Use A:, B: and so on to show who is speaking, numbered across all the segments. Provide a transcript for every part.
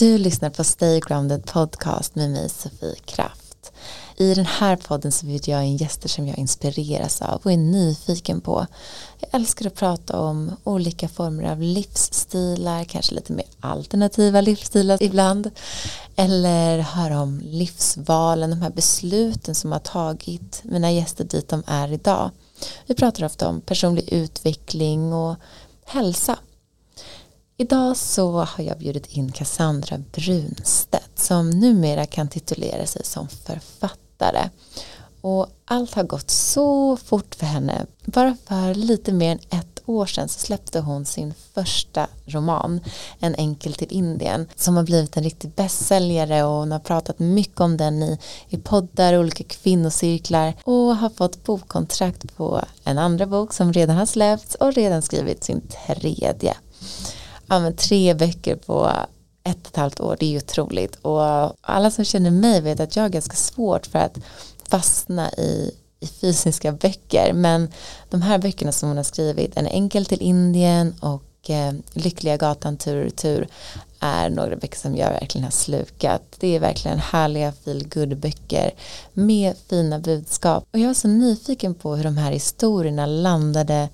A: Du lyssnar på Stay Grounded Podcast med mig Sofie Kraft. I den här podden så bjuder jag in gäster som jag inspireras av och är nyfiken på. Jag älskar att prata om olika former av livsstilar, kanske lite mer alternativa livsstilar ibland. Eller höra om livsvalen, de här besluten som har tagit mina gäster dit de är idag. Vi pratar ofta om personlig utveckling och hälsa. Idag så har jag bjudit in Cassandra Brunstedt som numera kan titulera sig som författare. Och allt har gått så fort för henne. Bara för lite mer än ett år sedan så släppte hon sin första roman, En enkel till Indien, som har blivit en riktig bästsäljare och hon har pratat mycket om den i, i poddar och olika kvinnocirklar och har fått bokkontrakt på en andra bok som redan har släppts och redan skrivit sin tredje ja, men tre böcker på ett och ett halvt år, det är ju otroligt. Och alla som känner mig vet att jag har ganska svårt för att fastna i, i fysiska böcker. Men de här böckerna som hon har skrivit, En enkel till Indien och eh, Lyckliga gatan tur och tur är några böcker som jag verkligen har slukat. Det är verkligen härliga feel böcker med fina budskap. Och jag var så nyfiken på hur de här historierna landade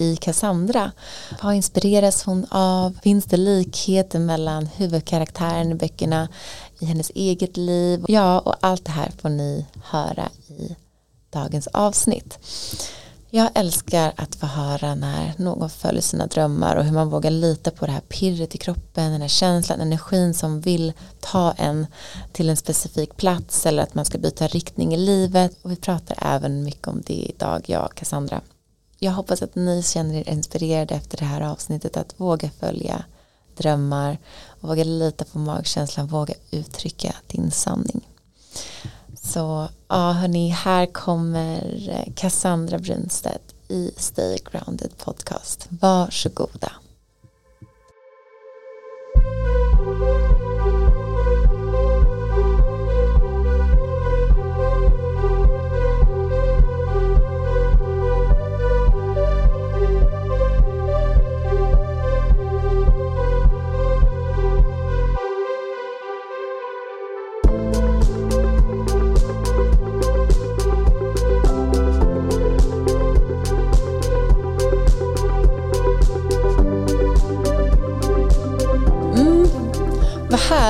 A: i Cassandra. Vad inspireras hon av? Finns det likheter mellan huvudkaraktären i böckerna i hennes eget liv? Ja, och allt det här får ni höra i dagens avsnitt. Jag älskar att få höra när någon följer sina drömmar och hur man vågar lita på det här pirret i kroppen, den här känslan, energin som vill ta en till en specifik plats eller att man ska byta riktning i livet. Och vi pratar även mycket om det idag, jag och Cassandra jag hoppas att ni känner er inspirerade efter det här avsnittet att våga följa drömmar våga lita på magkänslan, våga uttrycka din sanning. Så ja, hörni, här kommer eh, Cassandra Brunstedt i Stay Grounded Podcast. Varsågoda.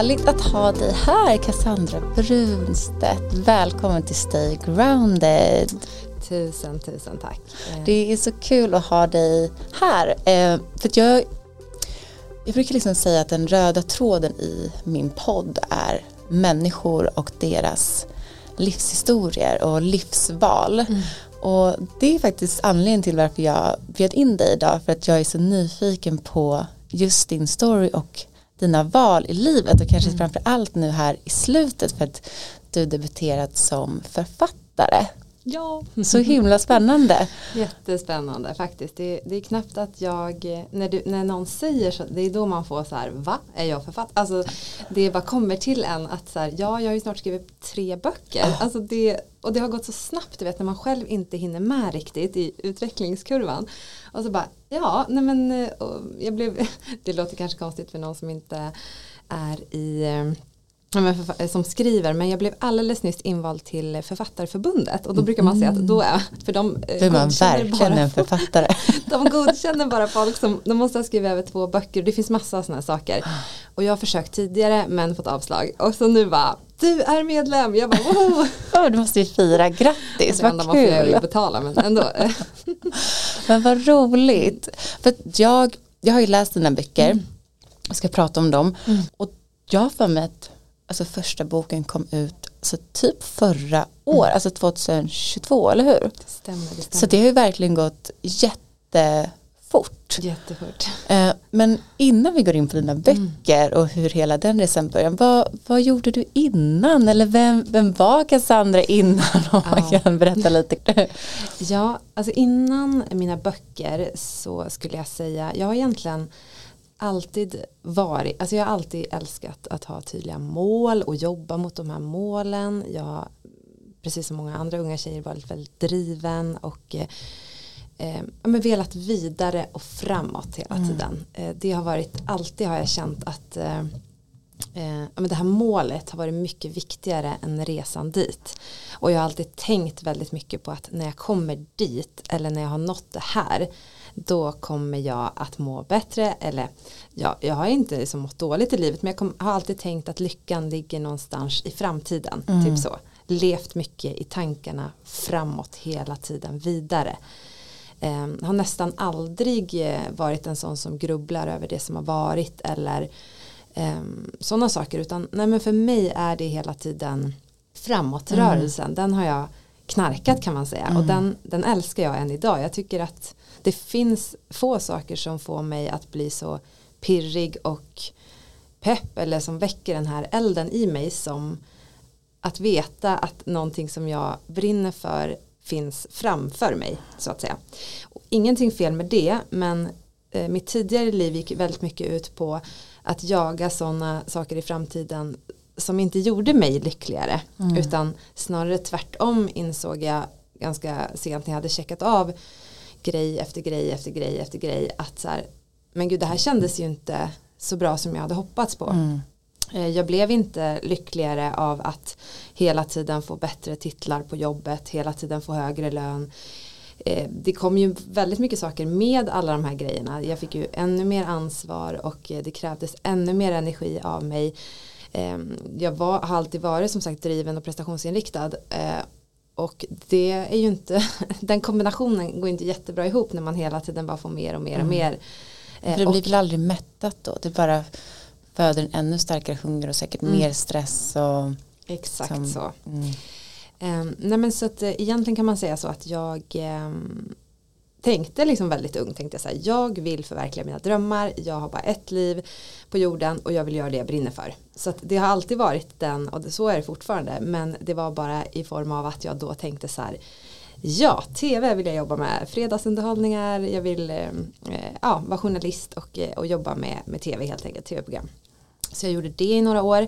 A: Härligt att ha dig här Cassandra Brunstedt. Välkommen till Stay Grounded.
B: Tusen, tusen tack.
A: Det är så kul att ha dig här. Eh, för jag, jag brukar liksom säga att den röda tråden i min podd är människor och deras livshistorier och livsval. Mm. Och det är faktiskt anledningen till varför jag bjöd in dig idag för att jag är så nyfiken på just din story och dina val i livet och kanske mm. framför allt nu här i slutet för att du debuterat som författare.
B: Ja.
A: Så himla spännande.
B: Jättespännande faktiskt. Det, det, är knappt att jag, när, du, när någon säger så, det är då man får så här, va? Är jag författare? Alltså det bara kommer till en att så här, ja, jag har ju snart skrivit tre böcker. Oh. Alltså det, och det har gått så snabbt, du vet, när man själv inte hinner med riktigt i utvecklingskurvan. Och så bara, ja, nej men, jag blev, det låter kanske konstigt för någon som inte är i som skriver men jag blev alldeles nyss invald till författarförbundet. Och då brukar man säga att då är för de
A: då är man verkligen en författare.
B: De godkänner bara folk som de måste ha skrivit över två böcker. Det finns massa sådana saker. Och jag har försökt tidigare men fått avslag. Och så nu bara du är medlem. Jag bara wow
A: oh, du måste ju fira. Grattis vad kul
B: jag vill betala men ändå.
A: Men vad roligt. För jag jag har ju läst dina böcker mm. och ska prata om dem. Mm. och jag har för mig att alltså första boken kom ut alltså typ förra år, mm. alltså 2022, eller hur?
B: Det stämmer, det stämmer.
A: Så det har ju verkligen gått jättefort.
B: Jättefort.
A: Eh, men innan vi går in på dina mm. böcker mm. och hur hela den resan började, vad, vad gjorde du innan? Eller vem, vem var Cassandra innan? Om ja. man kan berätta lite.
B: ja, alltså innan mina böcker så skulle jag säga, jag har egentligen alltid varit, alltså jag har alltid älskat att ha tydliga mål och jobba mot de här målen. Jag har, precis som många andra unga tjejer varit väldigt driven och eh, men velat vidare och framåt hela mm. tiden. Eh, det har varit, alltid har jag känt att eh, eh, men det här målet har varit mycket viktigare än resan dit. Och jag har alltid tänkt väldigt mycket på att när jag kommer dit eller när jag har nått det här då kommer jag att må bättre eller ja, jag har inte liksom mått dåligt i livet men jag kom, har alltid tänkt att lyckan ligger någonstans i framtiden. Mm. Typ så. Levt mycket i tankarna framåt hela tiden vidare. Eh, har nästan aldrig eh, varit en sån som grubblar över det som har varit eller eh, sådana saker utan nej men för mig är det hela tiden framåtrörelsen mm. den har jag knarkat kan man säga mm. och den, den älskar jag än idag jag tycker att det finns få saker som får mig att bli så pirrig och pepp eller som väcker den här elden i mig som att veta att någonting som jag brinner för finns framför mig så att säga. Och ingenting fel med det men eh, mitt tidigare liv gick väldigt mycket ut på att jaga sådana saker i framtiden som inte gjorde mig lyckligare mm. utan snarare tvärtom insåg jag ganska sent när jag hade checkat av grej efter grej efter grej efter grej att så här, men gud det här kändes ju inte så bra som jag hade hoppats på. Mm. Eh, jag blev inte lyckligare av att hela tiden få bättre titlar på jobbet, hela tiden få högre lön. Eh, det kom ju väldigt mycket saker med alla de här grejerna. Jag fick ju ännu mer ansvar och eh, det krävdes ännu mer energi av mig. Jag var, har alltid varit som sagt driven och prestationsinriktad och det är ju inte, den kombinationen går inte jättebra ihop när man hela tiden bara får mer och mer och mm. mer.
A: För det blir väl aldrig mättat då? Det bara föder en ännu starkare hunger och säkert mm. mer stress. Och,
B: Exakt som, så. Mm. Um, nej men så att uh, egentligen kan man säga så att jag um, tänkte liksom väldigt ung tänkte jag så här, jag vill förverkliga mina drömmar, jag har bara ett liv på jorden och jag vill göra det jag brinner för. Så det har alltid varit den och så är det fortfarande men det var bara i form av att jag då tänkte så här Ja, tv vill jag jobba med, fredagsunderhållningar, jag vill eh, eh ja, vara journalist och, eh, och jobba med, med tv helt enkelt, tv-program. Så jag gjorde det i några år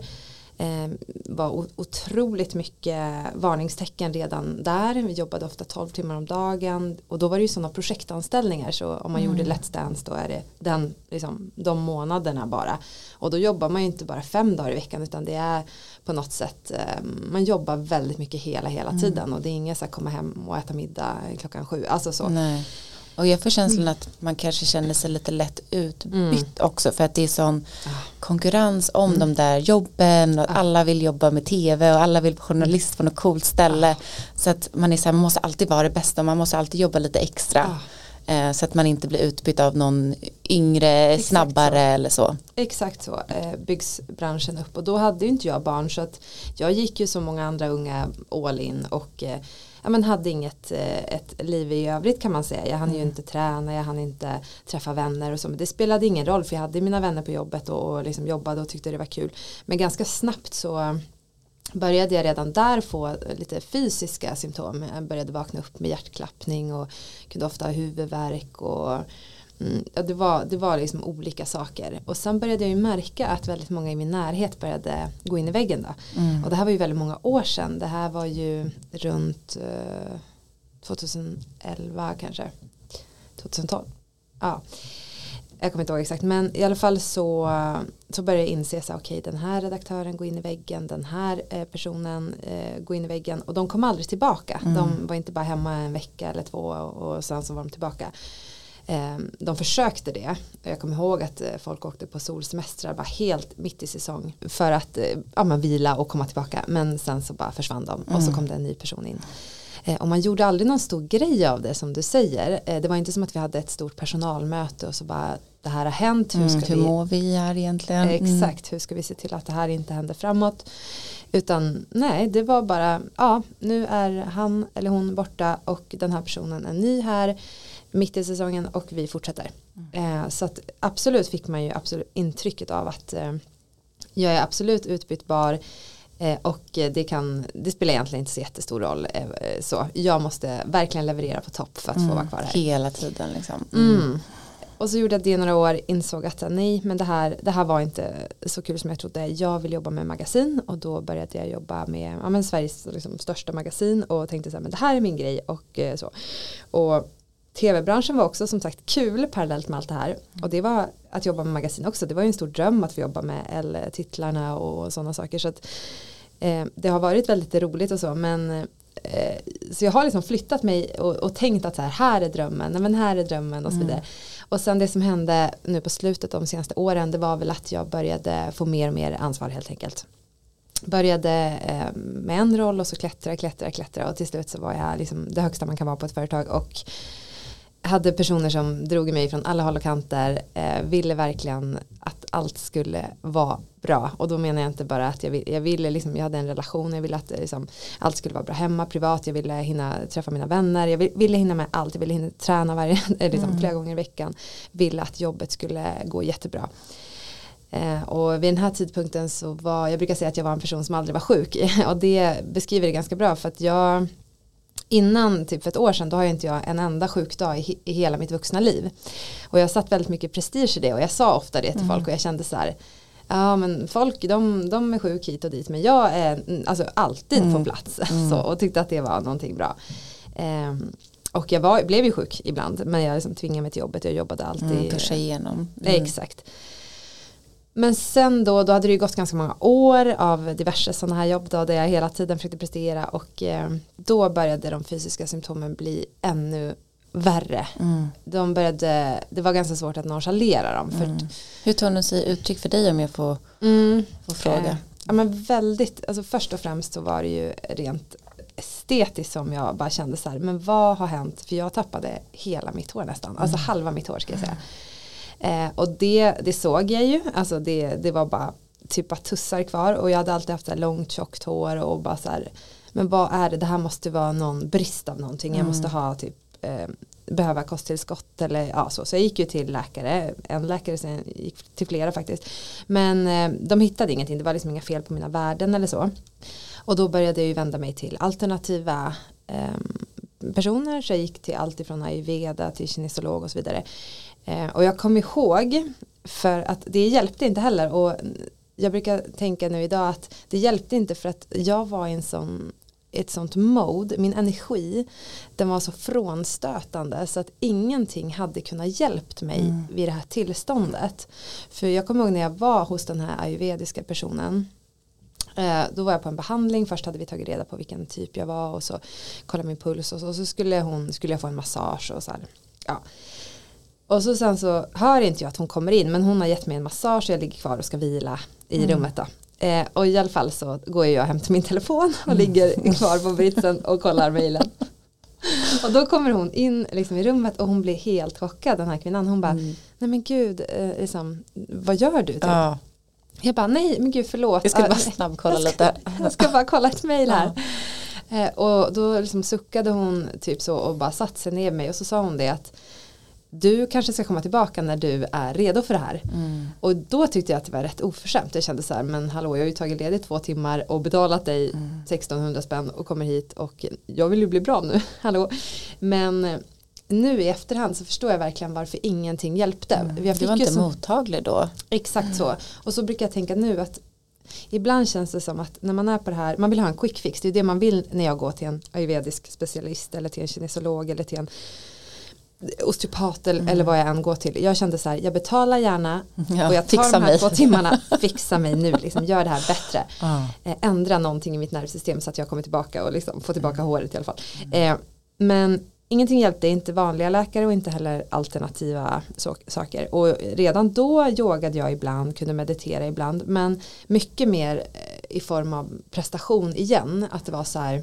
B: var otroligt mycket varningstecken redan där. Vi jobbade ofta 12 timmar om dagen och då var det ju sådana projektanställningar så om man mm. gjorde Let's Dance då är det den, liksom, de månaderna bara. Och då jobbar man ju inte bara fem dagar i veckan utan det är på något sätt eh, man jobbar väldigt mycket hela hela mm. tiden och det är inget så att komma hem och äta middag klockan sju. Alltså så.
A: Nej. Och jag får känslan att man kanske känner sig lite lätt utbytt mm. också för att det är sån ah. konkurrens om mm. de där jobben och ah. alla vill jobba med tv och alla vill vara journalist på något coolt ställe ah. så att man är så här, man måste alltid vara det bästa och man måste alltid jobba lite extra eh, så att man inte blir utbytt av någon yngre, Exakt snabbare så. eller så.
B: Exakt så eh, byggs branschen upp och då hade ju inte jag barn så att jag gick ju som många andra unga all in och eh, ja, men hade inget eh, ett liv i övrigt kan man säga. Jag hann mm. ju inte träna, jag hann inte träffa vänner och så. Men det spelade ingen roll för jag hade mina vänner på jobbet och, och liksom jobbade och tyckte det var kul. Men ganska snabbt så började jag redan där få lite fysiska symptom. Jag började vakna upp med hjärtklappning och kunde ofta ha huvudvärk och ja, det, var, det var liksom olika saker. Och sen började jag ju märka att väldigt många i min närhet började gå in i väggen. Då. Mm. Och det här var ju väldigt många år sedan. Det här var ju runt eh, 2011 kanske. 2012. Ja. Jag kommer inte ihåg exakt men i alla fall så, så började jag inse så okej okay, den här redaktören går in i väggen, den här eh, personen eh, går in i väggen och de kom aldrig tillbaka. Mm. De var inte bara hemma en vecka eller två och, och sen så var de tillbaka. Ehm, de försökte det. Jag kommer ihåg att eh, folk åkte på solsemestrar bara helt mitt i säsong för att eh, ja, man vila och komma tillbaka. Men sen så bara försvann de och så mm. kom det en ny person in. Eh, och man gjorde aldrig någon stor grej av det som du säger. Det var inte som att vi hade ett stort personalmöte och så bara det här har hänt.
A: Hur, ska mm, hur vi, mår vi här egentligen?
B: Mm. Exakt, hur ska vi se till att det här inte händer framåt. Utan nej, det var bara, ja, nu är han eller hon borta och den här personen är ny här mitt i säsongen och vi fortsätter. Mm. Eh, så att absolut fick man ju absolut intrycket av att eh, jag är absolut utbytbar eh, och det, kan, det spelar egentligen inte så jättestor roll. Så jag måste verkligen leverera på topp för att mm. få vara kvar här.
A: Hela tiden liksom.
B: Mm. mm. Och så gjorde jag det några år, insåg att nej men det här, det här var inte så kul som jag trodde. Jag vill jobba med magasin och då började jag jobba med ja, Sveriges liksom, största magasin och tänkte så här men det här är min grej och så. Och tv-branschen var också som sagt kul parallellt med allt det här. Och det var att jobba med magasin också. Det var ju en stor dröm att få jobba med L-titlarna och sådana saker. Så att, eh, det har varit väldigt roligt och så. Men eh, så jag har liksom flyttat mig och, och tänkt att så här, här är drömmen, nej, men här är drömmen och så vidare. Mm. Och sen det som hände nu på slutet de senaste åren det var väl att jag började få mer och mer ansvar helt enkelt. Började eh, med en roll och så klättra, klättra, klättra och till slut så var jag liksom det högsta man kan vara på ett företag och hade personer som drog mig från alla håll och kanter, eh, ville verkligen att allt skulle vara bra. Och då menar jag inte bara att jag, vill, jag ville, liksom, jag hade en relation, jag ville att liksom, allt skulle vara bra hemma, privat, jag ville hinna träffa mina vänner, jag ville hinna med allt, jag ville hinna träna varje, liksom, mm. flera gånger i veckan, ville att jobbet skulle gå jättebra. Eh, och vid den här tidpunkten så var, jag brukar säga att jag var en person som aldrig var sjuk och det beskriver det ganska bra för att jag innan typ för ett år sedan då har jag inte jag en enda sjukdag i, i hela mitt vuxna liv. Och jag satt väldigt mycket prestige i det och jag sa ofta det till mm. folk och jag kände så här Ja men folk de, de är sjuk hit och dit men jag är mm, alltså, alltid mm. på plats mm. så, och tyckte att det var någonting bra. Um, och jag var, blev ju sjuk ibland men jag liksom tvingade mig till jobbet, jag jobbade alltid. Mm,
A: igenom.
B: Mm. Exakt. Men sen då, då hade det ju gått ganska många år av diverse sådana här jobb då, där jag hela tiden försökte prestera och eh, då började de fysiska symptomen bli ännu värre. Mm. De började, det var ganska svårt att nonchalera dem. För mm.
A: Hur tog de sig uttryck för dig om jag får, mm. får fråga? Eh,
B: ja, men väldigt, alltså först och främst så var det ju rent estetiskt som jag bara kände så här, men vad har hänt? För jag tappade hela mitt hår nästan, alltså mm. halva mitt hår ska jag säga. Eh, och det, det såg jag ju, alltså det, det var bara typ bara tussar kvar och jag hade alltid haft så långt tjockt hår och bara så här, men vad är det, det här måste vara någon brist av någonting, jag mm. måste ha typ eh, behöva kosttillskott eller ja så. Så jag gick ju till läkare, en läkare sen gick till flera faktiskt. Men eh, de hittade ingenting, det var liksom inga fel på mina värden eller så. Och då började jag ju vända mig till alternativa eh, personer, så jag gick till allt ifrån ayurveda till kinesolog och så vidare. Eh, och jag kom ihåg, för att det hjälpte inte heller och jag brukar tänka nu idag att det hjälpte inte för att jag var i en sån ett sånt mode, min energi den var så frånstötande så att ingenting hade kunnat hjälpt mig mm. vid det här tillståndet. För jag kommer ihåg när jag var hos den här ayurvediska personen eh, då var jag på en behandling, först hade vi tagit reda på vilken typ jag var och så kollade min puls och så, och så skulle, hon, skulle jag få en massage och så här. Ja. Och så sen så hör inte jag att hon kommer in men hon har gett mig en massage och jag ligger kvar och ska vila i mm. rummet då. Eh, och i alla fall så går jag hem till min telefon och mm. ligger kvar på britsen och kollar mejlen. och då kommer hon in liksom i rummet och hon blir helt chockad den här kvinnan. Hon bara, mm. nej men gud, eh, liksom, vad gör du? Typ. Ja. Jag bara, nej men gud förlåt.
A: Jag ska bara snabbkolla lite.
B: jag ska bara kolla ett mejl här. Ja. Eh, och då liksom suckade hon typ så och bara satte sig ner med mig och så sa hon det att du kanske ska komma tillbaka när du är redo för det här. Mm. Och då tyckte jag att det var rätt oförskämt. Jag kände så här, men hallå jag har ju tagit ledigt två timmar och betalat dig mm. 1600 spänn och kommer hit och jag vill ju bli bra nu. hallå. Men nu i efterhand så förstår jag verkligen varför ingenting hjälpte.
A: Mm. Jag du var inte så, mottaglig då.
B: Exakt så. Och så brukar jag tänka nu att Ibland känns det som att när man är på det här, man vill ha en quick fix, det är det man vill när jag går till en ayurvedisk specialist eller till en kinesolog eller till en osteopat mm. eller vad jag än går till. Jag kände så här, jag betalar gärna ja, och jag tar de här mig. två timmarna, fixa mig nu, liksom, gör det här bättre. Ah. Eh, ändra någonting i mitt nervsystem så att jag kommer tillbaka och liksom får tillbaka mm. håret i alla fall. Eh, men ingenting hjälpte, inte vanliga läkare och inte heller alternativa so saker. Och redan då yogade jag ibland, kunde meditera ibland, men mycket mer eh, i form av prestation igen. Att det var så här,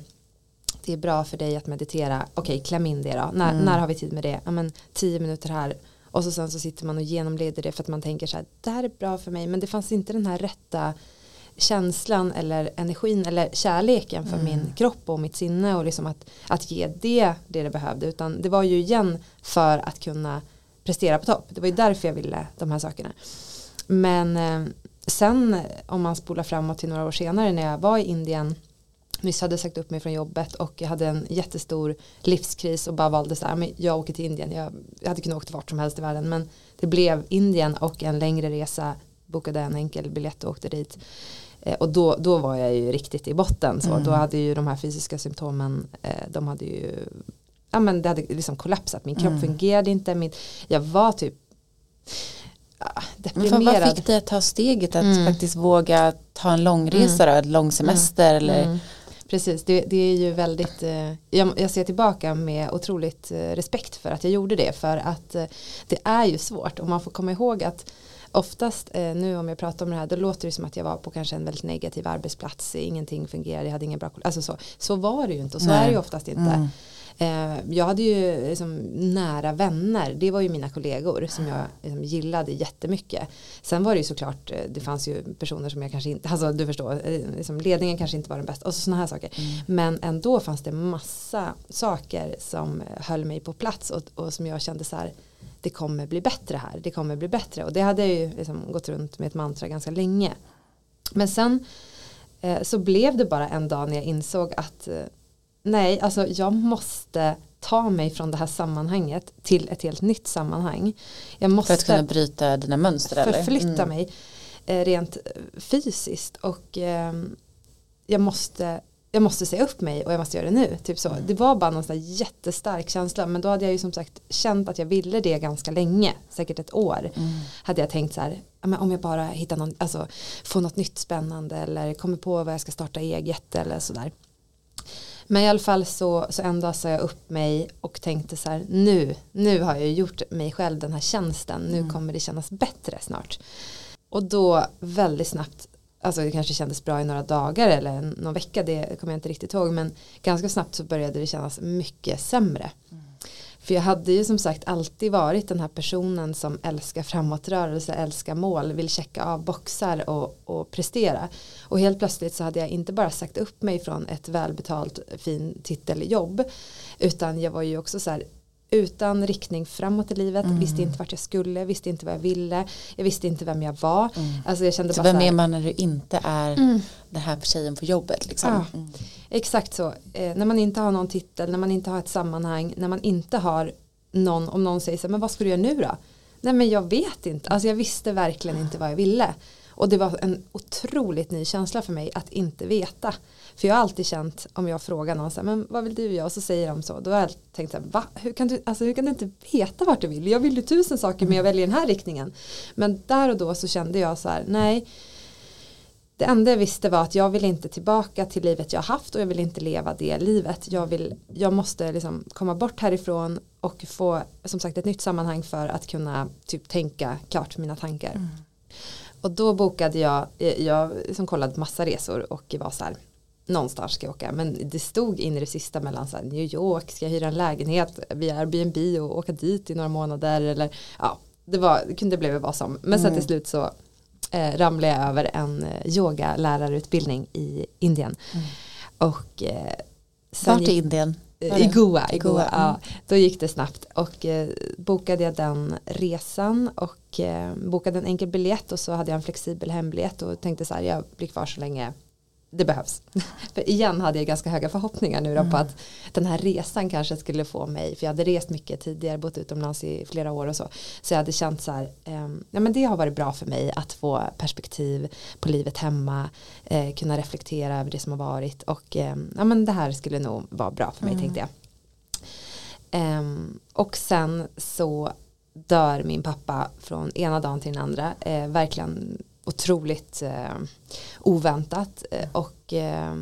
B: det är bra för dig att meditera, okej okay, kläm in det då, när, mm. när har vi tid med det, ja men tio minuter här. Och så sen så sitter man och genomleder det för att man tänker så här, det här är bra för mig. Men det fanns inte den här rätta känslan eller energin eller kärleken för mm. min kropp och mitt sinne och liksom att, att ge det det det behövde. Utan det var ju igen för att kunna prestera på topp. Det var ju därför jag ville de här sakerna. Men eh, sen om man spolar framåt till några år senare när jag var i Indien nyss hade sagt upp mig från jobbet och jag hade en jättestor livskris och bara valde så här, men jag åker till Indien, jag, jag hade kunnat åka vart som helst i världen men det blev Indien och en längre resa, bokade en enkel biljett och åkte dit. Eh, och då, då var jag ju riktigt i botten så mm. då hade ju de här fysiska symptomen, eh, de hade ju ja men det hade liksom kollapsat, min kropp mm. fungerade inte, min, jag var typ
A: ja, deprimerad. Men vad fick dig att ta steget att mm. faktiskt våga ta en långresa mm. då, en lång semester mm. eller?
B: Precis, det, det, är ju väldigt, eh, jag, jag, ser tillbaka med otroligt eh, respekt för att jag gjorde det. För att eh, det är ju svårt. Och man får komma ihåg att oftast eh, nu om jag pratar om det här då låter det som att jag var på kanske en väldigt negativ arbetsplats. Ingenting fungerade, jag hade ingen bra alltså så, så var det ju inte och så Nej. är det ju oftast inte. Mm. Eh, jag hade ju liksom nära vänner, det var ju mina kollegor som jag liksom gillade jättemycket. Sen var det ju såklart, eh, det fanns ju personer som jag kanske inte, alltså du förstår, eh, liksom ledningen kanske inte var den bästa och så sådana här saker. Mm. Men ändå fanns det massa saker som höll mig på plats och, och som jag kände så här, det kommer bli bättre här, det kommer bli bättre. Och det hade jag ju liksom gått runt med ett mantra ganska länge. Men sen eh, så blev det bara en dag när jag insåg att eh, nej, alltså jag måste ta mig från det här sammanhanget till ett helt nytt sammanhang.
A: Jag måste för att kunna bryta dina mönster?
B: Förflytta mm. mig eh, rent fysiskt och eh, jag måste jag måste säga upp mig och jag måste göra det nu. Typ så. Mm. Det var bara någon sån jättestark känsla men då hade jag ju som sagt känt att jag ville det ganska länge, säkert ett år. Mm. Hade jag tänkt så här, om jag bara hittar någon, alltså få något nytt spännande eller kommer på vad jag ska starta eget eller sådär. Men i alla fall så, så en dag sa jag upp mig och tänkte så här nu, nu har jag gjort mig själv den här tjänsten, nu mm. kommer det kännas bättre snart. Och då väldigt snabbt alltså det kanske kändes bra i några dagar eller någon vecka, det kommer jag inte riktigt ihåg, men ganska snabbt så började det kännas mycket sämre. Mm. För jag hade ju som sagt alltid varit den här personen som älskar framåtrörelse, älskar mål, vill checka av boxar och, och prestera. Och helt plötsligt så hade jag inte bara sagt upp mig från ett välbetalt fin titeljobb utan jag var ju också så här utan riktning framåt i livet, mm. visste inte vart jag skulle, visste inte vad jag ville, jag visste inte vem jag var. Mm.
A: Alltså jag kände så bara vem är man när du inte är mm. den här tjejen på jobbet? Liksom? Ja,
B: mm. Exakt så, eh, när man inte har någon titel, när man inte har ett sammanhang, när man inte har någon, om någon säger så men vad ska du göra nu då? Nej men jag vet inte, alltså jag visste verkligen inte vad jag ville. Och det var en otroligt ny känsla för mig att inte veta. För jag har alltid känt om jag frågar någon så här, men vad vill du göra? Och så säger de så. Då har jag tänkt så här, va? Hur kan, du, alltså, hur kan du inte veta vart du vill? Jag vill ju tusen saker men jag väljer den här riktningen. Men där och då så kände jag så här, nej. Det enda jag visste var att jag vill inte tillbaka till livet jag haft och jag vill inte leva det livet. Jag, vill, jag måste liksom komma bort härifrån och få som sagt ett nytt sammanhang för att kunna typ tänka klart mina tankar. Mm. Och då bokade jag, jag som kollade massa resor och var så här, någonstans ska jag åka. Men det stod in i det sista mellan så här, New York, ska jag hyra en lägenhet via Airbnb och åka dit i några månader eller ja, det, var, det kunde bli vad som. Men mm. sen till slut så eh, ramlade jag över en eh, yogalärarutbildning i Indien. Mm. Och eh,
A: Vart i Indien?
B: I Goa, i Goa, ja. Mm. Då gick det snabbt och eh, bokade jag den resan och eh, bokade en enkel biljett och så hade jag en flexibel hembiljett och tänkte så här jag blir kvar så länge det behövs. för igen hade jag ganska höga förhoppningar nu då mm. på att den här resan kanske skulle få mig, för jag hade rest mycket tidigare, bott utomlands i flera år och så. Så jag hade känt så här, eh, ja men det har varit bra för mig att få perspektiv på livet hemma, eh, kunna reflektera över det som har varit och eh, ja men det här skulle nog vara bra för mig mm. tänkte jag. Ehm, och sen så dör min pappa från ena dagen till den andra, eh, verkligen otroligt eh, oväntat eh, och eh,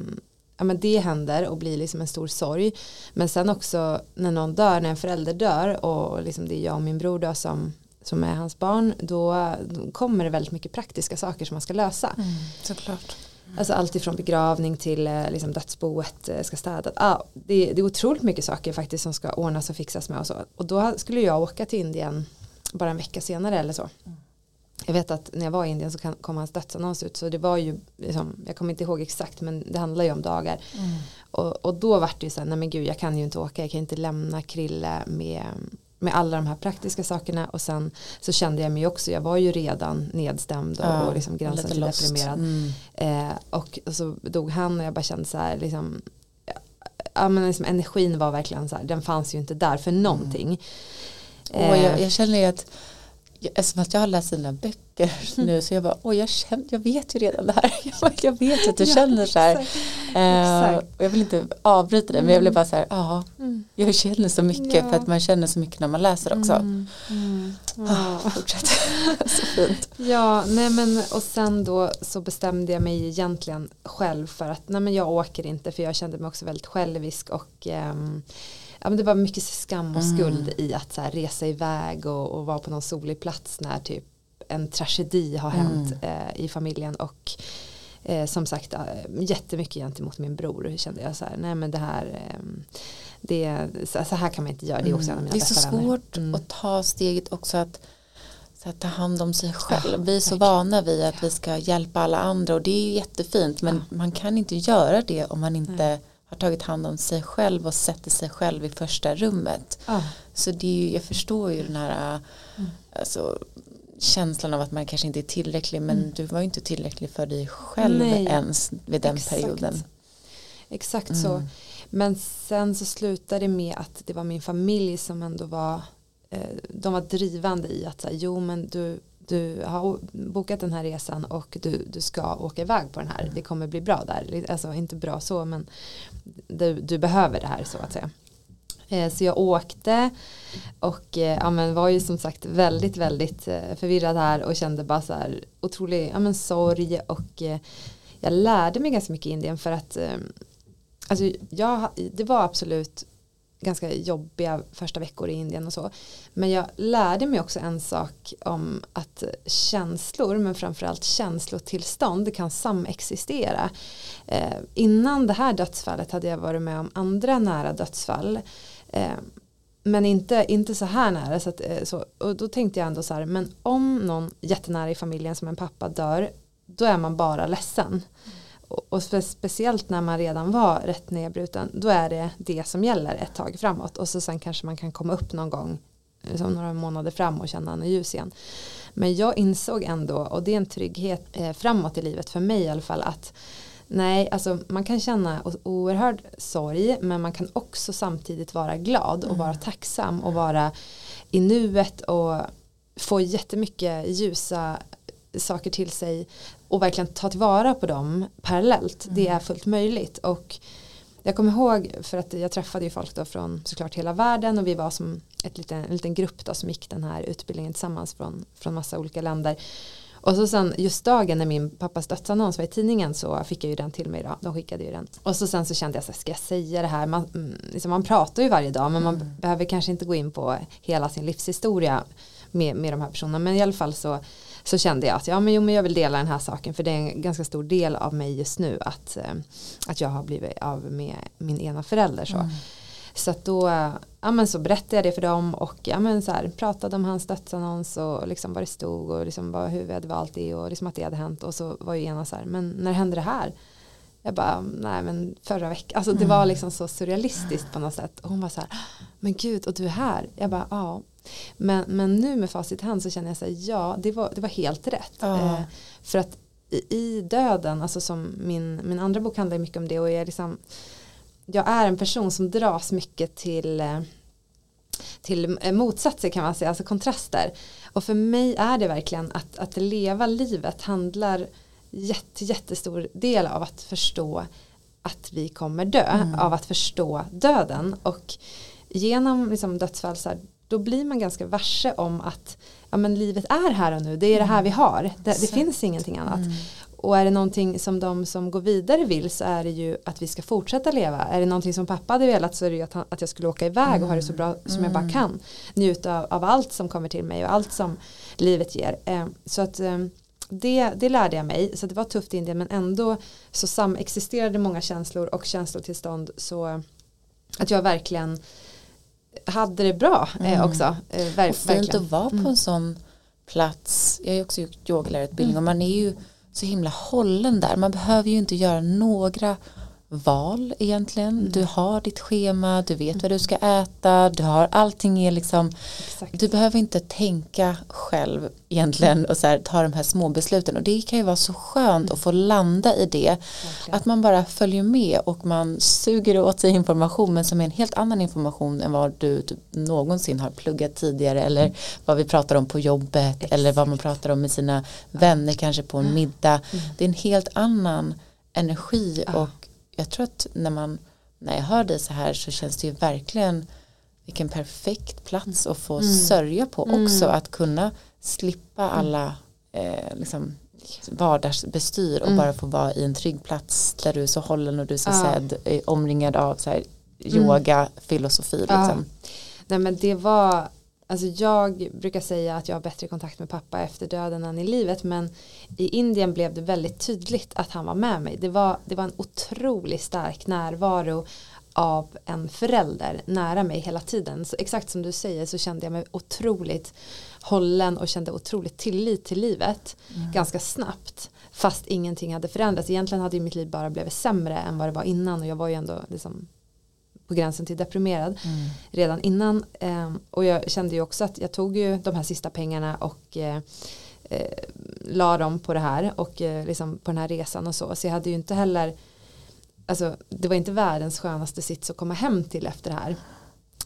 B: ja, men det händer och blir liksom en stor sorg men sen också när någon dör, när en förälder dör och liksom det är jag och min bror då som, som är hans barn då, då kommer det väldigt mycket praktiska saker som man ska lösa mm,
A: såklart.
B: Alltså allt ifrån begravning till eh, liksom dödsboet eh, ska städas. Ah, det, det är otroligt mycket saker faktiskt som ska ordnas och fixas med och så. Och då skulle jag åka till Indien bara en vecka senare eller så. Mm jag vet att när jag var i Indien så kom hans dödsannons ut så det var ju liksom, jag kommer inte ihåg exakt men det handlar ju om dagar mm. och, och då var det ju så här, nej men gud jag kan ju inte åka jag kan inte lämna Krille med, med alla de här praktiska sakerna och sen så kände jag mig också, jag var ju redan nedstämd och, ja, och liksom gränsen till deprimerad mm. eh, och, och, så dog han och jag bara kände så här liksom, ja, men liksom energin var verkligen så här, den fanns ju inte där för någonting
A: mm. eh, och jag, jag känner ju att eftersom att jag har läst dina böcker nu så jag bara, oj jag, känner, jag vet ju redan det här. Jag vet att du känner så här. Eh, och jag vill inte avbryta det men jag vill bara så här, ja, mm. jag känner så mycket ja. för att man känner så mycket när man läser också. Mm. Mm. Ja. fortsätt, så fint.
B: Ja, nej men och sen då så bestämde jag mig egentligen själv för att nej men jag åker inte för jag kände mig också väldigt självisk och um, ja, men det var mycket skam och skuld mm. i att så här, resa iväg och, och vara på någon solig plats när typ en tragedi har hänt mm. eh, i familjen och eh, som sagt eh, jättemycket gentemot min bror kände jag så här, nej men det här eh, det, så, så, här kan man inte göra, det är också mm. en av mina
A: Det är så svårt mm. att ta steget också att så att ta hand om sig själv. vi är så vana vid att vi ska hjälpa alla andra och det är jättefint men man kan inte göra det om man inte har tagit hand om sig själv och sätter sig själv i första rummet. Ah. Så det är ju, jag förstår ju den här mm. alltså, känslan av att man kanske inte är tillräcklig men mm. du var ju inte tillräcklig för dig själv Nej. ens vid den Exakt. perioden.
B: Exakt mm. så. Men sen så slutade det med att det var min familj som ändå var eh, de var drivande i att säga, jo men du du har bokat den här resan och du, du ska åka iväg på den här. Det kommer bli bra där. Alltså inte bra så men du, du behöver det här så att säga. Eh, så jag åkte och eh, ja, men var ju som sagt väldigt väldigt eh, förvirrad här och kände bara så här otrolig ja, men sorg och jag lärde mig ganska mycket i Indien för att alltså jag, det var absolut ganska jobbiga första veckor i Indien och så. Men jag lärde mig också en sak om att känslor men framförallt känslotillstånd kan samexistera. Eh, innan det här dödsfallet hade jag varit med om andra nära dödsfall. Eh, men inte, inte så här nära. Så, att, eh, så och då tänkte jag ändå så här, men om någon jättenära i familjen som en pappa dör, då är man bara ledsen. Mm och spe speciellt när man redan var rätt nedbruten då är det det som gäller ett tag framåt. Och så sen kanske man kan komma upp någon gång liksom några månader fram och känna något ljus igen. Men jag insåg ändå och det är en trygghet eh, framåt i livet för mig i alla fall att nej alltså man kan känna oerhörd sorg men man kan också samtidigt vara glad och vara mm. tacksam och vara i nuet och få jättemycket ljusa saker till sig och verkligen ta tillvara på dem parallellt. Mm. Det är fullt möjligt och jag kommer ihåg för att jag träffade ju folk då från såklart hela världen och vi var som ett liten, en liten grupp då som gick den här utbildningen tillsammans från, från massa olika länder. Och så sen just dagen när min pappas dödsannons var i tidningen så fick jag ju den till mig då. De skickade ju den. Och så sen så kände jag så här, ska jag säga det här? Man, mm, liksom man pratar ju varje dag men man mm. behöver kanske inte gå in på hela sin livshistoria med, med de här personerna. Men i alla fall så så kände jag att ja, men, jo, men jag vill dela den här saken för det är en ganska stor del av mig just nu att, eh, att jag har blivit av med min ena förälder. Så. Mm. Så då ja, men så berättade jag det för dem och ja, men så här, pratade om hans dödsannons och liksom vad det stod och liksom vad, hur vi hade valt det och liksom att det hade hänt och så var ju ena så här men när hände det här? Jag bara nej men förra veckan alltså det var mm. liksom så surrealistiskt på något sätt och hon var så här men gud och du är här jag bara ja men, men nu med facit i hand så känner jag så här, ja det var, det var helt rätt. Eh, för att i, i, döden, alltså som min, min andra bok handlar mycket om det och jag är liksom jag är en person som dras mycket till eh, till motsatser kan man säga, alltså kontraster. Och för mig är det verkligen att, att leva livet handlar jätte, jättestor del av att förstå att vi kommer dö, mm. av att förstå döden. Och genom liksom dödsfall så här, då blir man ganska varse om att ja, men livet är här och nu, det är det här vi har, det, det finns ingenting annat. Mm. Och är det någonting som de som går vidare vill så är det ju att vi ska fortsätta leva. Är det någonting som pappa hade velat så är det ju att, han, att jag skulle åka iväg mm. och ha det så bra som mm. jag bara mm. kan. Njuta av, av, allt som kommer till mig och allt som livet ger. Eh, så att eh, det, det lärde jag mig. Så det var tufft i Indien men ändå så samexisterade många känslor och känslotillstånd så att jag verkligen hade det bra eh, mm. också. Eh,
A: ver- och fint verkligen. att vara på mm. en sån plats. Jag har ju också gjort yogalärarutbildning mm. och man är ju så himla hållen där. Man behöver ju inte göra några val egentligen. Mm. Du har ditt schema, du vet vad du ska äta, du har allting är liksom Exakt. Du behöver inte tänka själv egentligen och så här, ta de här små besluten och det kan ju vara så skönt att få landa i det. Verkligen. Att man bara följer med och man suger åt sig information men som är en helt annan information än vad du typ någonsin har pluggat tidigare eller vad vi pratar om på jobbet Exakt. eller vad man pratar om med sina vänner kanske på en middag. Mm. Det är en helt annan energi och jag tror att när man när jag hör dig så här så känns det ju verkligen vilken perfekt plats att få mm. sörja på mm. också att kunna slippa mm. alla eh, liksom, vardagsbestyr och mm. bara få vara i en trygg plats där du är så hållen och du är så ja. sedd omringad av så här, mm. yoga, filosofi liksom. Ja.
B: Nej men det var Alltså jag brukar säga att jag har bättre kontakt med pappa efter döden än i livet men i Indien blev det väldigt tydligt att han var med mig. Det var, det var en otroligt stark närvaro av en förälder nära mig hela tiden. Så exakt som du säger så kände jag mig otroligt hållen och kände otroligt tillit till livet mm. ganska snabbt. Fast ingenting hade förändrats. Egentligen hade mitt liv bara blivit sämre än vad det var innan och jag var ju ändå liksom på gränsen till deprimerad mm. redan innan. Eh, och jag kände ju också att jag tog ju de här sista pengarna och eh, eh, la dem på det här och eh, liksom på den här resan och så. Så jag hade ju inte heller, alltså det var inte världens skönaste sits att komma hem till efter det här.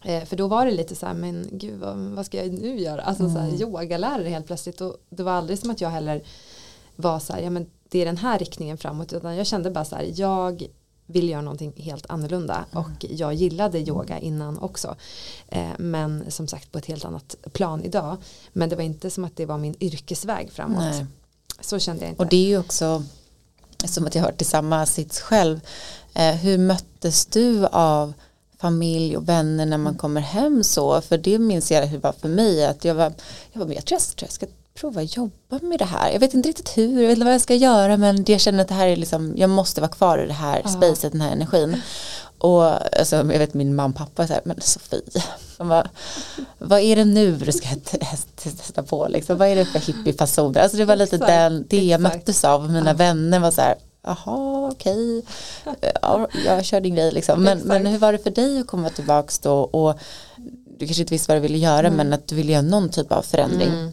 B: Eh, för då var det lite så här, men gud vad, vad ska jag nu göra? Alltså mm. så här, mm. yogalärare helt plötsligt och det var aldrig som att jag heller var så här, ja men det är den här riktningen framåt utan jag kände bara så här, jag vill göra någonting helt annorlunda. Mm. och jag gillade yoga innan också. Eh, men som sagt på ett helt annat plan idag. Men det var inte som att det var min yrkesväg framåt. Nej. så kände jag inte.
A: Och det är ju också som att jag hört till samma sits själv. Eh, hur möttes du av familj och vänner när man mm. kommer hem så? För det minns jag hur det var för mig att jag var jag, var, jag tror jag, jag ska prova jobba med det här. Jag vet inte riktigt hur, jag vet inte vad jag ska göra men jag känner att det här är liksom, jag måste vara kvar i det här ja. spacet, den här energin. Och alltså, jag vet min mamma och pappa så här, men Sofie, bara, vad är det nu du ska testa på liksom? Vad är det för hippiefasoner? Alltså det var lite exakt, den, det jag möttes av. Mina ja. vänner var så här, jaha okej, ja, jag kör din grej liksom. Men, men hur var det för dig att komma tillbaka då och du kanske inte visste vad du ville göra mm. men att du ville göra någon typ av förändring. Mm.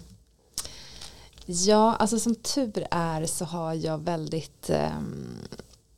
B: Ja, alltså som tur är så har jag väldigt eh,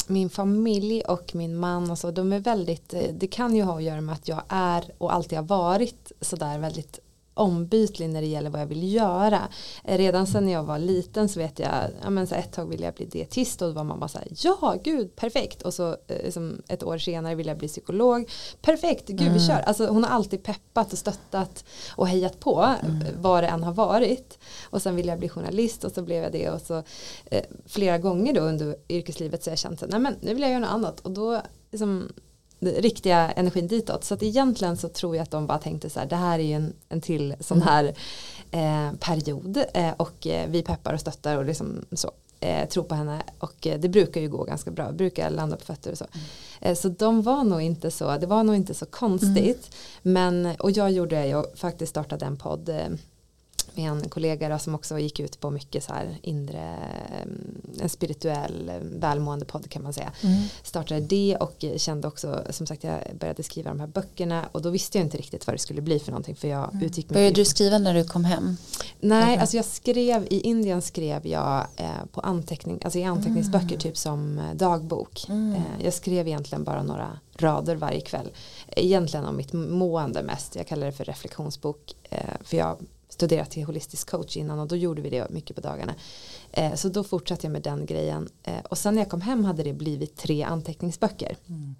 B: min familj och min man och så, de är väldigt, eh, det kan ju ha att göra med att jag är och alltid har varit sådär väldigt ombytlig när det gäller vad jag vill göra. Eh, redan sen när jag var liten så vet jag, ja, men så ett tag ville jag bli dietist och då var mamma så här, ja gud perfekt och så liksom ett år senare ville jag bli psykolog, perfekt, gud mm. vi kör. Alltså hon har alltid peppat och stöttat och hejat på mm. vad det än har varit. Och sen ville jag bli journalist och så blev jag det och så eh, flera gånger då under yrkeslivet så har jag känt att nej men nu vill jag göra något annat och då liksom riktiga energin ditåt. Så att egentligen så tror jag att de bara tänkte så här, det här är ju en, en till sån här eh, period eh, och eh, vi peppar och stöttar och liksom så. Eh, tror på henne och eh, det brukar ju gå ganska bra, brukar landa på fötter och så. Mm. Så de var nog inte så, det var nog inte så konstigt. Mm. Men, och jag gjorde, jag faktiskt startade en podd en kollega då, som också gick ut på mycket så här inre, en spirituell välmående podd kan man säga. Mm. Startade det och kände också, som sagt jag började skriva de här böckerna och då visste jag inte riktigt vad det skulle bli för någonting för jag mm. utgick
A: Började du skriva när du kom hem?
B: Nej, alltså jag skrev, i Indien skrev jag eh, på anteckning, alltså i anteckningsböcker mm. typ som eh, dagbok. Mm. Eh, jag skrev egentligen bara några rader varje kväll. Egentligen om mitt mående mest, jag kallar det för reflektionsbok. Eh, för jag studerat till holistisk coach innan och då gjorde vi det mycket på dagarna. Eh, så då fortsatte jag med den grejen. Eh, och sen när jag kom hem hade det blivit tre anteckningsböcker. Mm.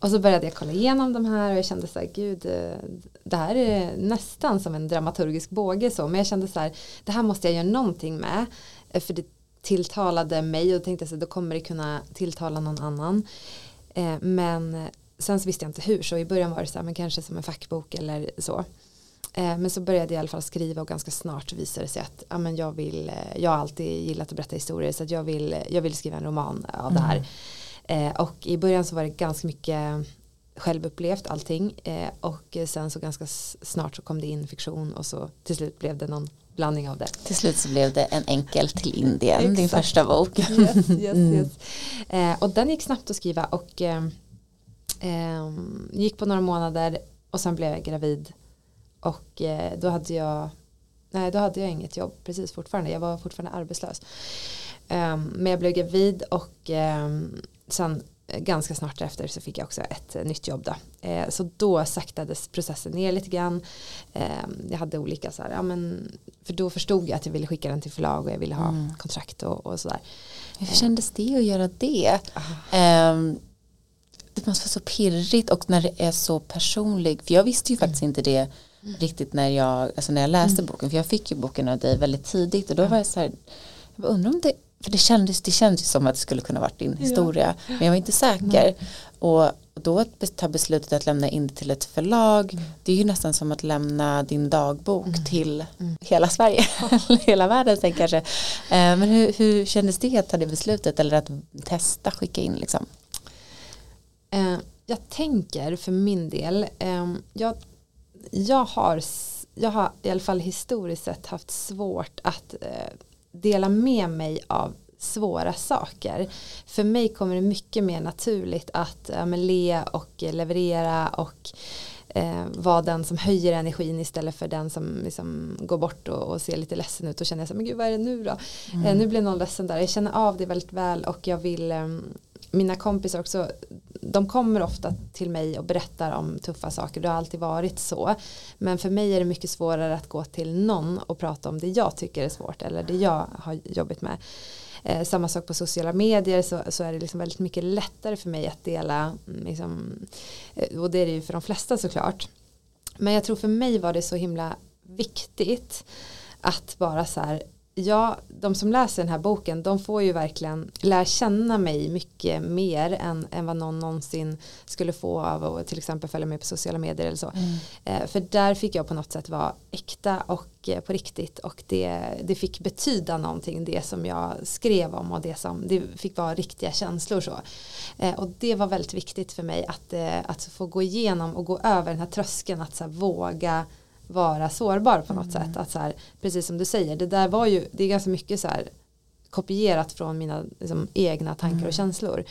B: Och så började jag kolla igenom de här och jag kände så här, gud, eh, det här är nästan som en dramaturgisk båge så, men jag kände så här, det här måste jag göra någonting med, eh, för det tilltalade mig och tänkte så här, då kommer det kunna tilltala någon annan. Eh, men sen så visste jag inte hur, så i början var det så här, men kanske som en fackbok eller så. Eh, men så började jag i alla fall skriva och ganska snart visade det sig att ja, men jag, vill, eh, jag har alltid gillat att berätta historier så jag, vill, jag vill skriva en roman av mm. det här. Mm. och i början så var det ganska mycket självupplevt allting och sen så ganska snart så kom det in fiktion och så till slut blev det någon blandning av det.
A: Till slut så blev det en enkel till Indien, din första bok.
B: Yes, yes,
A: Mm.
B: yes. Eh, och den gick snabbt att skriva och eh, eh, gick på några månader och sen blev jag gravid. Och eh, då hade jag Nej, då hade jag inget jobb precis fortfarande. Jag var fortfarande arbetslös. Eh, men jag blev gravid och eh, sen eh, ganska snart efter så fick jag också ett eh, nytt jobb då. Så då saktades processen ner lite grann. Eh, jag hade olika så här, ja men för då förstod jag att jag ville skicka den till förlag och jag ville ha
A: Mm.
B: kontrakt och, och sådär.
A: Hur kändes det att göra det? Ehm, det måste vara så pirrigt och när det är så personligt. För jag visste ju faktiskt inte det riktigt när jag, alltså när jag läste boken. För jag fick ju boken av dig väldigt tidigt och då var jag så här, jag undrar om det, för det kändes, det kändes som att det skulle kunna varit din historia. Men jag var inte säker. Och då att ta beslutet att lämna in det till ett förlag, det är ju nästan som att lämna din dagbok till hela Sverige, hela världen sen kanske. Eh, men hur, hur kändes det att ta det beslutet eller att testa skicka in liksom?
B: Eh, jag tänker för min del, eh, jag, jag, har, jag har i alla fall historiskt sett haft svårt att eh, dela med mig av svåra saker. För mig kommer det mycket mer naturligt att ja, le och eh, leverera och eh, vara den som höjer energin istället för den som liksom går bort och, och ser lite ledsen ut och känner så men gud vad är det nu då? Eh, nu blir någon ledsen där. Jag känner av det väldigt väl och jag vill ehm, mina kompisar också de kommer ofta till mig och berättar om tuffa saker. Det har alltid varit så. Men för mig är det mycket svårare att gå till någon och prata om det jag tycker är svårt eller det jag har jobbat med. Eh, samma sak på sociala medier så, så är det liksom väldigt mycket lättare för mig att dela mm, liksom, eh, och det är det ju för de flesta såklart. Men jag tror för mig var det så himla viktigt att bara så här ja, de som läser den här boken de får ju verkligen lära känna mig mycket mer än, än vad någon någonsin skulle få av att till exempel följa med på sociala medier eller så. Eh, för där fick jag på något sätt vara äkta och eh, på riktigt och det, det fick betyda någonting det som jag skrev om och det som det fick vara riktiga känslor så. Eh, och det var väldigt viktigt för mig att, att få gå igenom och gå över den här tröskeln att så här, våga vara sårbar på något sätt. Att så här, precis som du säger, det där var ju, det är ganska mycket så här kopierat från mina liksom, egna tankar och känslor.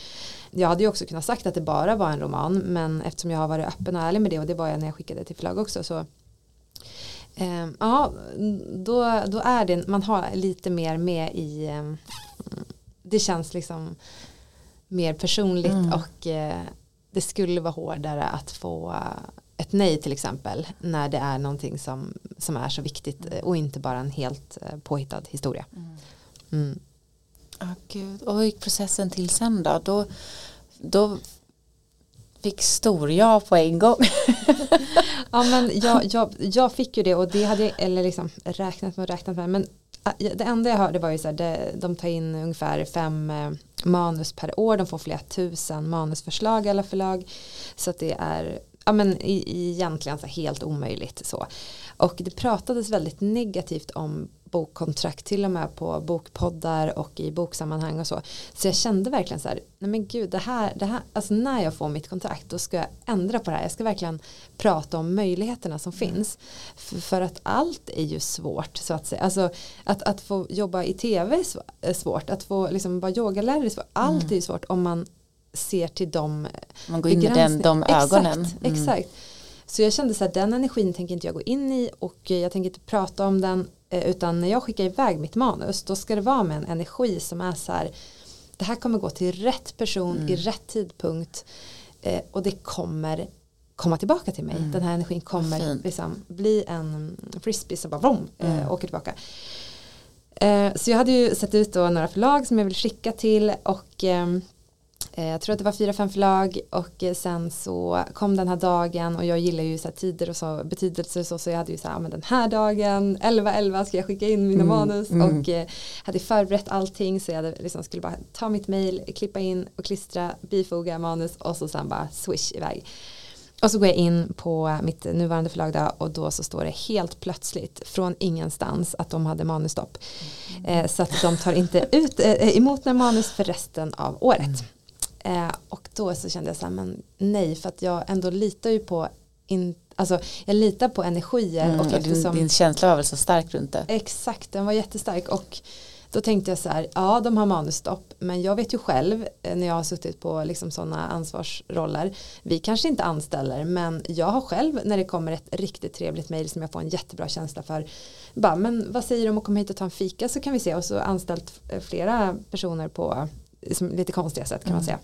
B: Jag hade ju också kunnat sagt att det bara var en roman men eftersom jag har varit öppen och ärlig med det och det var jag när jag skickade till förlag också så eh, ja, då, då är det, man har lite mer med i eh, det känns liksom mer personligt
A: Mm.
B: och eh, det skulle vara hårdare att få ett nej till exempel när det är någonting som, som är så viktigt eh, och inte bara en helt eh, påhittad historia. Mm.
A: Ja, gud. Och hur gick processen till sen då? Då, då fick stor jag på en gång.
B: Ja men jag, jag, jag fick ju det och det hade jag, eller liksom räknat med och räknat med men det enda jag hörde var ju så här, det, de tar in ungefär fem eh, manus per år, de får flera tusen manusförslag alla förlag så att det är ja men egentligen så helt omöjligt så. Och det pratades väldigt negativt om bokkontrakt till och med på bokpoddar och i boksammanhang och så. Så jag kände verkligen så här nej men gud det här, det här alltså när jag får mitt kontrakt då ska jag ändra på det här. Jag ska verkligen prata om möjligheterna som finns. För, för att allt är ju svårt så att säga. Alltså att, att få jobba i tv är sv- är svårt. Att få liksom vara yogalärare är svårt. Allt är ju svårt om man ser till de
A: Man går in med den, de ögonen.
B: Exakt,
A: Mm.
B: exakt. Så jag kände så att den energin tänker inte jag gå in i och eh, jag tänker inte prata om den eh, utan när jag skickar iväg mitt manus då ska det vara med en energi som är så här det här kommer gå till rätt person
A: Mm.
B: i rätt tidpunkt eh, och det kommer komma tillbaka till mig. Den här energin kommer
A: Mm.
B: liksom bli en frisbee som bara vroom,
A: Mm.
B: åker tillbaka. Så jag hade ju sett ut då några förlag som jag vill skicka till och ehm, eh, jag tror att det var fyra, fem förlag och eh, sen så kom den här dagen och jag gillar ju så här tider och så betydelser så, så jag hade ju så här, men den här dagen, 11-11 ska jag skicka in mina
A: Mm,
B: manus
A: mm.
B: och eh, hade förberett allting så jag hade liksom skulle bara ta mitt mail, klippa in och klistra, bifoga manus och så sen bara swish iväg. Och så går jag in på mitt nuvarande förlag där och då så står det helt plötsligt från ingenstans att de hade manusstopp. Eh, så att de tar inte ut, eh, emot några manus för resten av året. Eh, och då så kände jag så här, men nej, för att jag ändå litar ju på in, alltså jag litar på energier.
A: Mm,
B: och
A: och din,
B: eftersom,
A: din känsla var väl så stark runt det.
B: Exakt, den var jättestark och då tänkte jag så här, ja de har manusstopp men jag vet ju själv eh, när jag har suttit på liksom sådana ansvarsroller, vi kanske inte anställer men jag har själv när det kommer ett riktigt trevligt mejl som jag får en jättebra känsla för, bara men vad säger du om att komma hit och ta en fika så kan vi se och så anställt eh, flera personer på liksom, lite konstiga sätt kan man
A: Mm.
B: säga.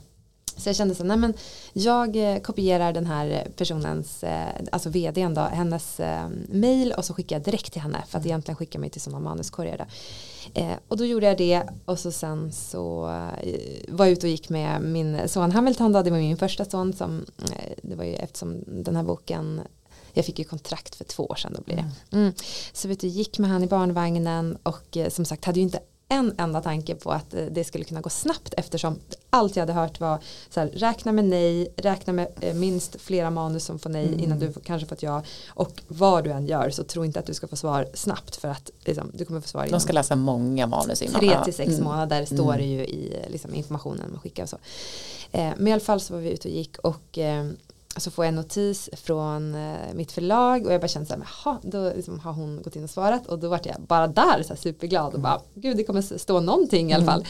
B: Så jag kände så, nej men jag eh, kopierar den här personens, eh, alltså vdn då, hennes eh, mail och så skickar jag direkt till henne för att egentligen skicka mig till sådana manuskorgar. Då. Eh, och då gjorde jag det och så sen så var jag ute och gick med min son Hamilton då, det var min första son som, det var ju eftersom den här boken jag fick ju kontrakt för två år sedan då blir det. Mm. Så vet du, gick med han i barnvagnen och som sagt hade ju inte en enda tanke på att eh, det skulle kunna gå snabbt eftersom allt jag hade hört var så här, räkna med nej, räkna med eh, minst flera manus som får nej
A: Mm.
B: innan du kanske fått ja och vad du än gör så tro inte att du ska få svar snabbt för att liksom, du kommer få svar
A: De ska läsa många manus innan.
B: tre till sex
A: Mm.
B: månader står det ju i liksom, informationen man skickar och så. Eh, men i alla fall så var vi ute och gick och eh, så får jag en notis från eh, mitt förlag och jag bara kände så här, jaha, då liksom, har hon gått in och svarat och då vart jag bara där så här, superglad och bara, gud det kommer stå någonting i alla fall.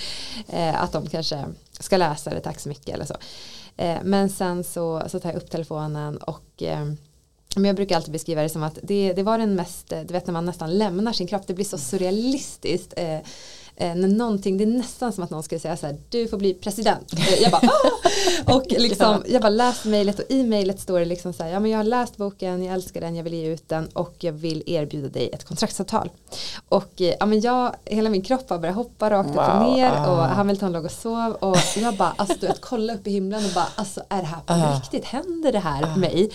B: Eh, att de kanske ska läsa det, tack så mycket eller så. Eh, men sen så, så tar jag upp telefonen och eh, men jag brukar alltid beskriva det som att det, det var den mest, du vet när man nästan lämnar sin kropp, det blir så surrealistiskt. Eh, när någonting, det är nästan som att någon skulle säga så här, du får bli president. Eh, jag bara, "Ah!" och liksom, jag bara läste mejlet och i mejlet står det liksom så här, ja men jag har läst boken, jag älskar den, jag vill ge ut den och jag vill erbjuda dig ett kontraktsavtal. Och eh, ja men jag, hela min kropp har börjat hoppa rakt upp och
A: Wow,
B: ner
A: ah.
B: och Hamilton låg och sov och jag bara, alltså du vet, kolla upp i himlen och bara, alltså är det här på
A: Ah.
B: riktigt, händer det här mig?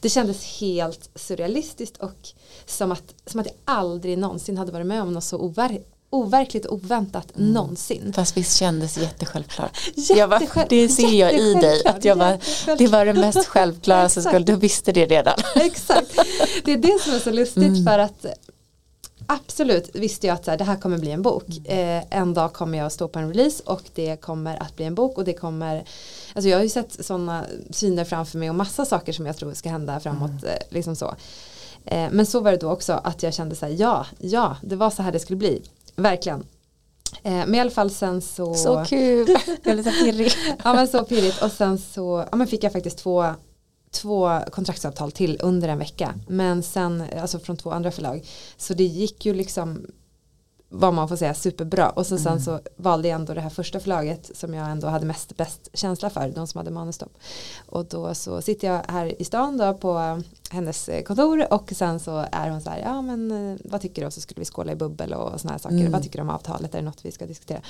B: Det kändes helt surrealistiskt och som att, som att jag aldrig någonsin hade varit med om något så over, overkligt och oväntat någonsin.
A: Fast visst kändes jättesjälvklart.
B: Jättesjälv-
A: bara, det ser jag i dig. Att jag bara, det var det mest självklara som skulle, du visste det redan.
B: Exakt. Det är det som är så lustigt
A: Mm.
B: för att Absolut visste jag att så här, det här kommer bli en bok.
A: Mm.
B: Eh, en dag kommer jag att stå på en release och det kommer att bli en bok och det kommer Alltså jag har ju sett sådana syner framför mig och massa saker som jag tror ska hända framåt.
A: Mm.
B: Eh, liksom så. Eh, men så var det då också att jag kände så här, ja, ja, det var så här det skulle bli. Verkligen. Eh, men i alla fall sen så
A: Så kul. Jag är lite pirrig.
B: Ja men så pirrigt och sen så ja, men fick jag faktiskt två, två kontraktsavtal till under en vecka. Men sen, alltså från två andra förlag. Så det gick ju liksom vad man får säga superbra och så sen så valde jag ändå det här första förlaget som jag ändå hade mest bäst känsla för, de som hade manusstopp. Och då så sitter jag här i stan då på hennes eh, kontor och sen så är hon så här, ja men eh, vad tycker du? Och så skulle vi skåla i bubbel och såna här saker.
A: Mm.
B: Vad tycker du om avtalet? Är det något vi ska diskutera?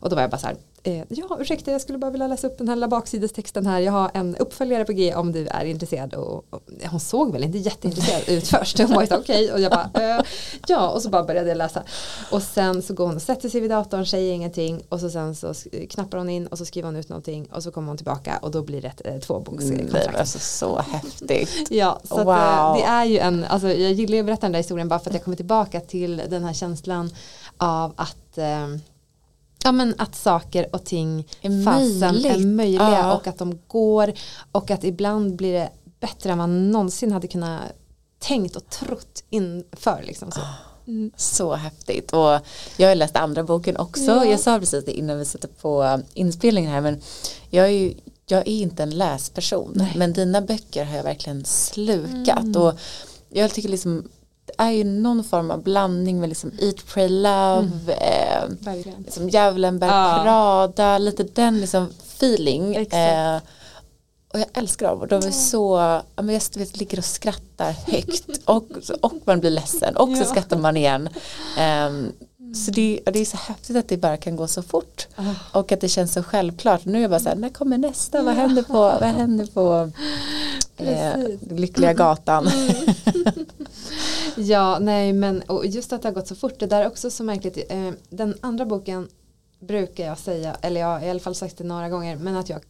B: Och då var jag bara så här, eh, ja ursäkta jag skulle bara vilja läsa upp den här lilla baksidestexten här. Jag har en uppföljare på G om du är intresserad. Och, och hon såg väl inte jätteintresserad ut först. Hon var okej och jag bara, eh, ja och så bara började jag läsa. Och sen så går hon och sätter sig vid datorn, säger ingenting och så sen så knappar hon in och så skriver hon ut någonting och så kommer hon tillbaka och då blir det ett eh, tvåbokskontrakt.
A: Det var alltså så häftigt.
B: Ja, så
A: Wow.
B: eh, det är ju en, alltså jag gillar ju att berätta den där historien bara för att jag kommer tillbaka till den här känslan av att eh, Ja men att saker och ting
A: Är
B: fasen är
A: möjligt.
B: möjliga
A: Ja.
B: och att de går och att ibland blir det bättre än man någonsin hade kunnat tänkt och trott inför liksom så. Mm.
A: Så häftigt. Och jag har läst andra boken också.
B: Ja.
A: Jag sa precis det innan vi satte på inspelningen här. Men jag är ju jag är inte en läsperson.
B: Nej.
A: Men dina böcker har jag verkligen slukat.
B: Mm.
A: Och jag tycker liksom det är ju någon form av blandning med liksom Eat, Pray, Love.
B: Mm.
A: Eh, liksom Djävulen bär
B: Ja.
A: Prada. Lite den liksom feeling. Eh, och jag älskar dem och de är så, ja, men jag vet, ligger och skrattar högt och, och man blir ledsen och så
B: Ja.
A: skrattar man igen. Ehm, så det, det är så häftigt att det bara kan gå så fort
B: Ah.
A: och att det känns så självklart. Nu är jag bara så här, när kommer nästa? Vad händer på, vad händer på eh. Lyckliga gatan?
B: Ja, nej men och just att det har gått så fort, det där är också så märkligt. Eh, den andra boken brukar jag säga, eller jag har i alla fall sagt det några gånger, men att jag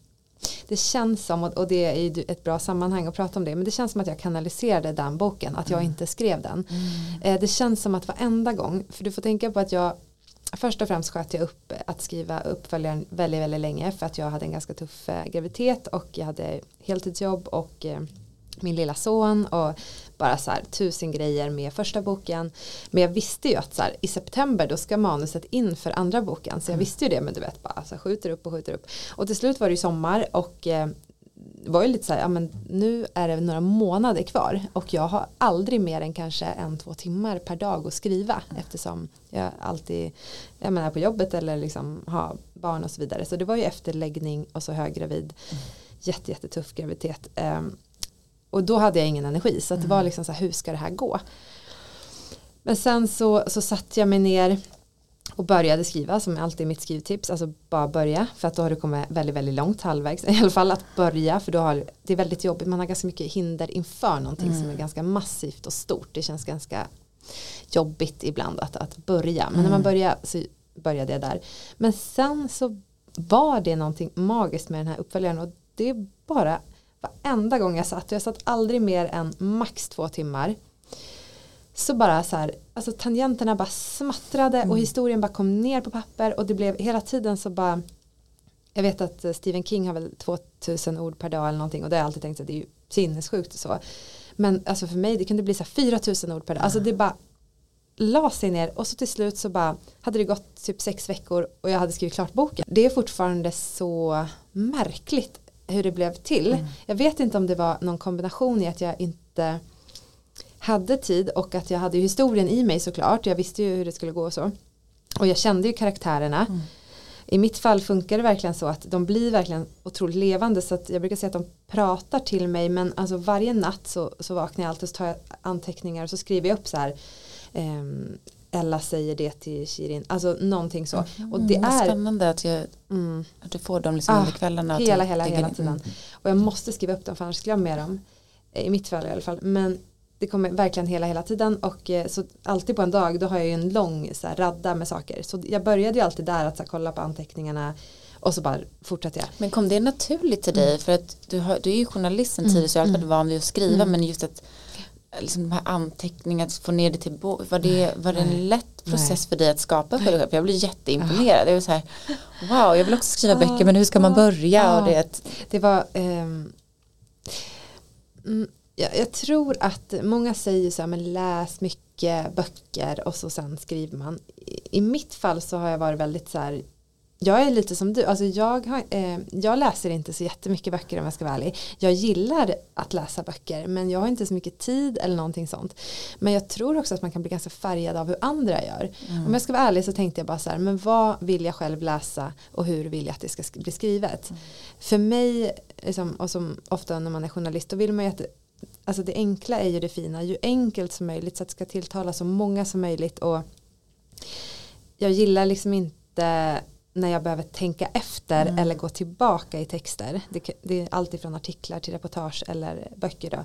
B: det känns som, och det är ju ett bra sammanhang att prata om det, men det känns som att jag kanaliserade den boken, att jag inte skrev den. Eh, Det känns som att varenda gång, för du får tänka på att jag Först och främst sköt jag upp att skriva uppföljaren väldigt, väldigt länge för att jag hade en ganska tuff eh, graviditet och jag hade heltidsjobb och eh, min lilla son och bara så här tusen grejer med första boken. Men jag visste ju att så här, i september då ska manuset in för andra boken. Så jag visste ju det men du vet bara så skjuter upp och skjuter upp. Och till slut var det ju sommar och eh, var ju lite så här, ja men nu är det några månader kvar och jag har aldrig mer än kanske en, två timmar per dag att skriva eftersom jag alltid jag menar, på jobbet eller liksom har barn och så vidare. Så det var ju efterläggning och så höggravid. Mm. Jätte, jättetuff graviditet. Um, och då hade jag ingen energi så det var mm. liksom så här, hur ska det här gå? Men sen så, så satt jag mig ner och började skriva som alltid mitt skrivtips, alltså bara börja för att då har du kommit väldigt, väldigt långt halvvägs i alla fall att börja för då har det är väldigt jobbigt, man har ganska mycket hinder inför någonting mm. som är ganska massivt och stort, det känns ganska jobbigt ibland att, att börja, men mm. när man mm. börjar så började jag där, men sen så var det någonting magiskt med den här uppföljaren och det är bara varenda gång jag satt, och jag satt aldrig mer än max två timmar. Så bara så här, alltså tangenterna bara smattrade mm. och historien bara kom ner på papper och det blev hela tiden så bara jag vet att Stephen King har väl 2000 ord per dag eller någonting och det har jag alltid tänkt att det är ju sinnessjukt och så. Men alltså för mig det kunde bli så här 4000 ord per dag. Alltså det bara la sig ner och så till slut så bara hade det gått typ sex veckor och jag hade skrivit klart boken. Det är fortfarande så märkligt hur det blev till mm. jag vet inte om det var någon kombination i att jag inte hade tid och att jag hade historien i mig såklart. Jag visste ju hur det skulle gå och så. Och jag kände ju karaktärerna. Mm. I mitt fall funkar det verkligen så att de blir verkligen otroligt levande så att jag brukar säga att de pratar till mig men alltså varje natt så, så vaknar jag alltid och så tar jag anteckningar och så skriver jag upp så här um, Ella säger det till Shirin, alltså någonting så.
A: Mm, och det är spännande att, jag, mm. att du får dem liksom ah, under kvällarna.
B: Hela, hela, hela tiden. Mm. Och jag måste skriva upp dem för annars glömmer jag dem. I mitt fall i alla fall. Men det kommer verkligen hela hela tiden och eh, så alltid på en dag då har jag ju en lång så här, radda med saker så jag började ju alltid där att så här, kolla på anteckningarna och så bara fortsatte jag.
A: Men kom det naturligt till dig mm. för att du, har, du är ju journalist sen tidigare så jag har alltid mm. van vid att skriva mm. men just att liksom de här anteckningarna, att få ner det till bok, var det, var det en lätt process Nej. för dig att skapa för dig själv? Jag blir jätteimponerad. Det var så här, wow, jag vill också skriva böcker men hur ska man börja? Och det,
B: det var um, jag, jag, tror att många säger så här, men läs mycket böcker och så sen skriver man. I, I, mitt fall så har jag varit väldigt så här, jag är lite som du, alltså jag, har, eh, jag läser inte så jättemycket böcker om jag ska vara ärlig. Jag gillar att läsa böcker men jag har inte så mycket tid eller någonting sånt. Men jag tror också att man kan bli ganska färgad av hur andra gör. Mm. Om jag ska vara ärlig så tänkte jag bara så här, men vad vill jag själv läsa och hur vill jag att det ska bli skrivet. Mm. För mig, liksom, och som ofta när man är journalist, då vill man ju att alltså det enkla är ju det fina, ju enkelt som möjligt så att det ska tilltala så många som möjligt och jag gillar liksom inte när jag behöver tänka efter mm. eller gå tillbaka i texter. Det, det är alltid från artiklar till reportage eller böcker. Då.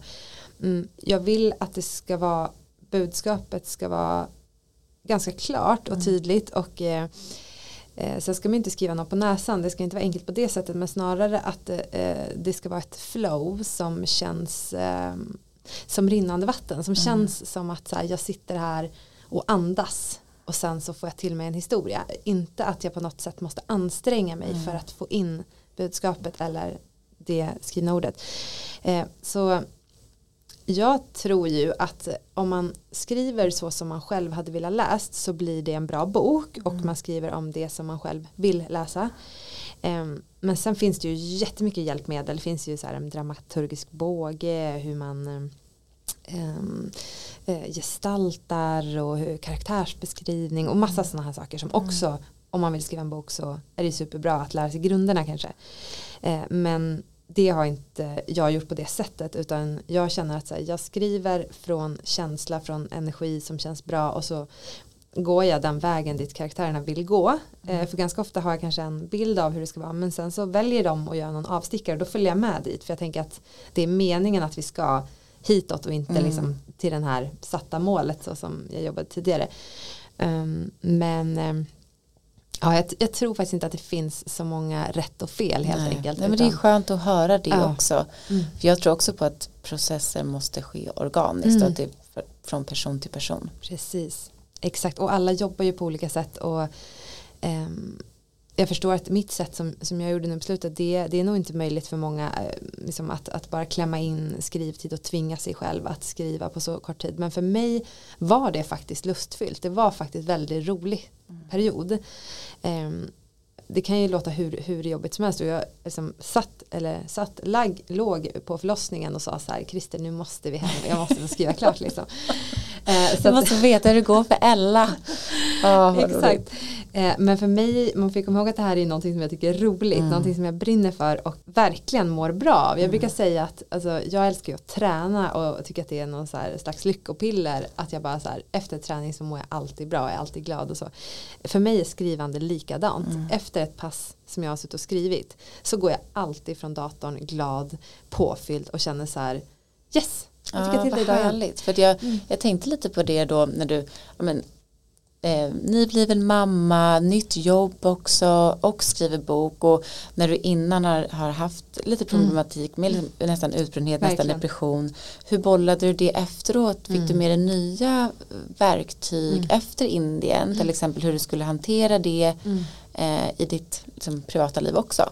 B: Mm, jag vill att det ska vara budskapet ska vara ganska klart och mm. tydligt och eh, Eh, sen ska man inte skriva något på näsan, det ska inte vara enkelt på det sättet men snarare att eh, det ska vara ett flow som känns eh, som rinnande vatten, som mm. känns som att så här, jag sitter här och andas och sen så får jag till mig en historia. Inte att jag på något sätt måste anstränga mig mm. för att få in budskapet eller det skrivna ordet. Eh, så jag tror ju att om man skriver så som man själv hade velat läst så blir det en bra bok och mm. man skriver om det som man själv vill läsa. Um, men sen finns det ju jättemycket hjälpmedel. Det finns ju så här en dramaturgisk båge, hur man uh, gestaltar och karaktärsbeskrivning och massa mm. sådana här saker som mm. också om man vill skriva en bok så är det superbra att lära sig grunderna kanske. Uh, men det har inte jag gjort på det sättet utan jag känner att här, jag skriver från känsla, från energi som känns bra och så går jag den vägen dit karaktärerna vill gå. Mm. för ganska ofta har jag kanske en bild av hur det ska vara men sen så väljer de att göra någon avstickare och då följer jag med dit för jag tänker att det är meningen att vi ska hitåt och inte mm. liksom till den här satta målet så som jag jobbade tidigare. Um, men um, Ja, jag, jag, tror faktiskt inte att det finns så många rätt och fel helt
A: Nej.
B: enkelt.
A: Nej, men det är skönt att höra det ja. också. Mm. För jag tror också på att processer måste ske organiskt mm. och det är från person till person.
B: Precis, exakt och alla jobbar ju på olika sätt och um, jag förstår att mitt sätt som, som jag gjorde nu på slutet det, det är nog inte möjligt för många eh, liksom att, att bara klämma in skrivtid och tvinga sig själv att skriva på så kort tid. Men för mig var det faktiskt lustfyllt. Det var faktiskt väldigt rolig period. Um, det kan ju låta hur, hur jobbigt som helst och jag liksom satt, eller satt, lag, låg på förlossningen och sa så här Christer nu måste vi hem, jag måste skriva klart liksom.
A: Eh, du måste att, veta hur det går för Ella.
B: Oh, Exakt. Eh, men för mig, man får komma ihåg att det här är någonting som jag tycker är roligt, mm. någonting som jag brinner för och verkligen mår bra av. Jag mm. brukar säga att alltså, jag älskar ju att träna och tycker att det är någon slags lyckopiller. Att jag bara så här, efter träning så mår jag alltid bra, jag är alltid glad och så. För mig är skrivande likadant. Mm. Efter ett pass som jag har suttit och skrivit så går jag alltid från datorn glad, påfylld och känner så här yes,
A: jag tycker ja, till vad idag härligt. För jag, mm. jag tänkte lite på det då när du, men, eh, nybliven mamma, nytt jobb också och skriver bok och när du innan har, har haft lite mm. problematik med liksom, nästan utbrändhet, nästan depression. Hur bollade du det efteråt? Fick mm. du med dig nya verktyg mm. efter Indien? Till mm. exempel hur du skulle hantera det mm. Eh, i ditt liksom, privata liv också?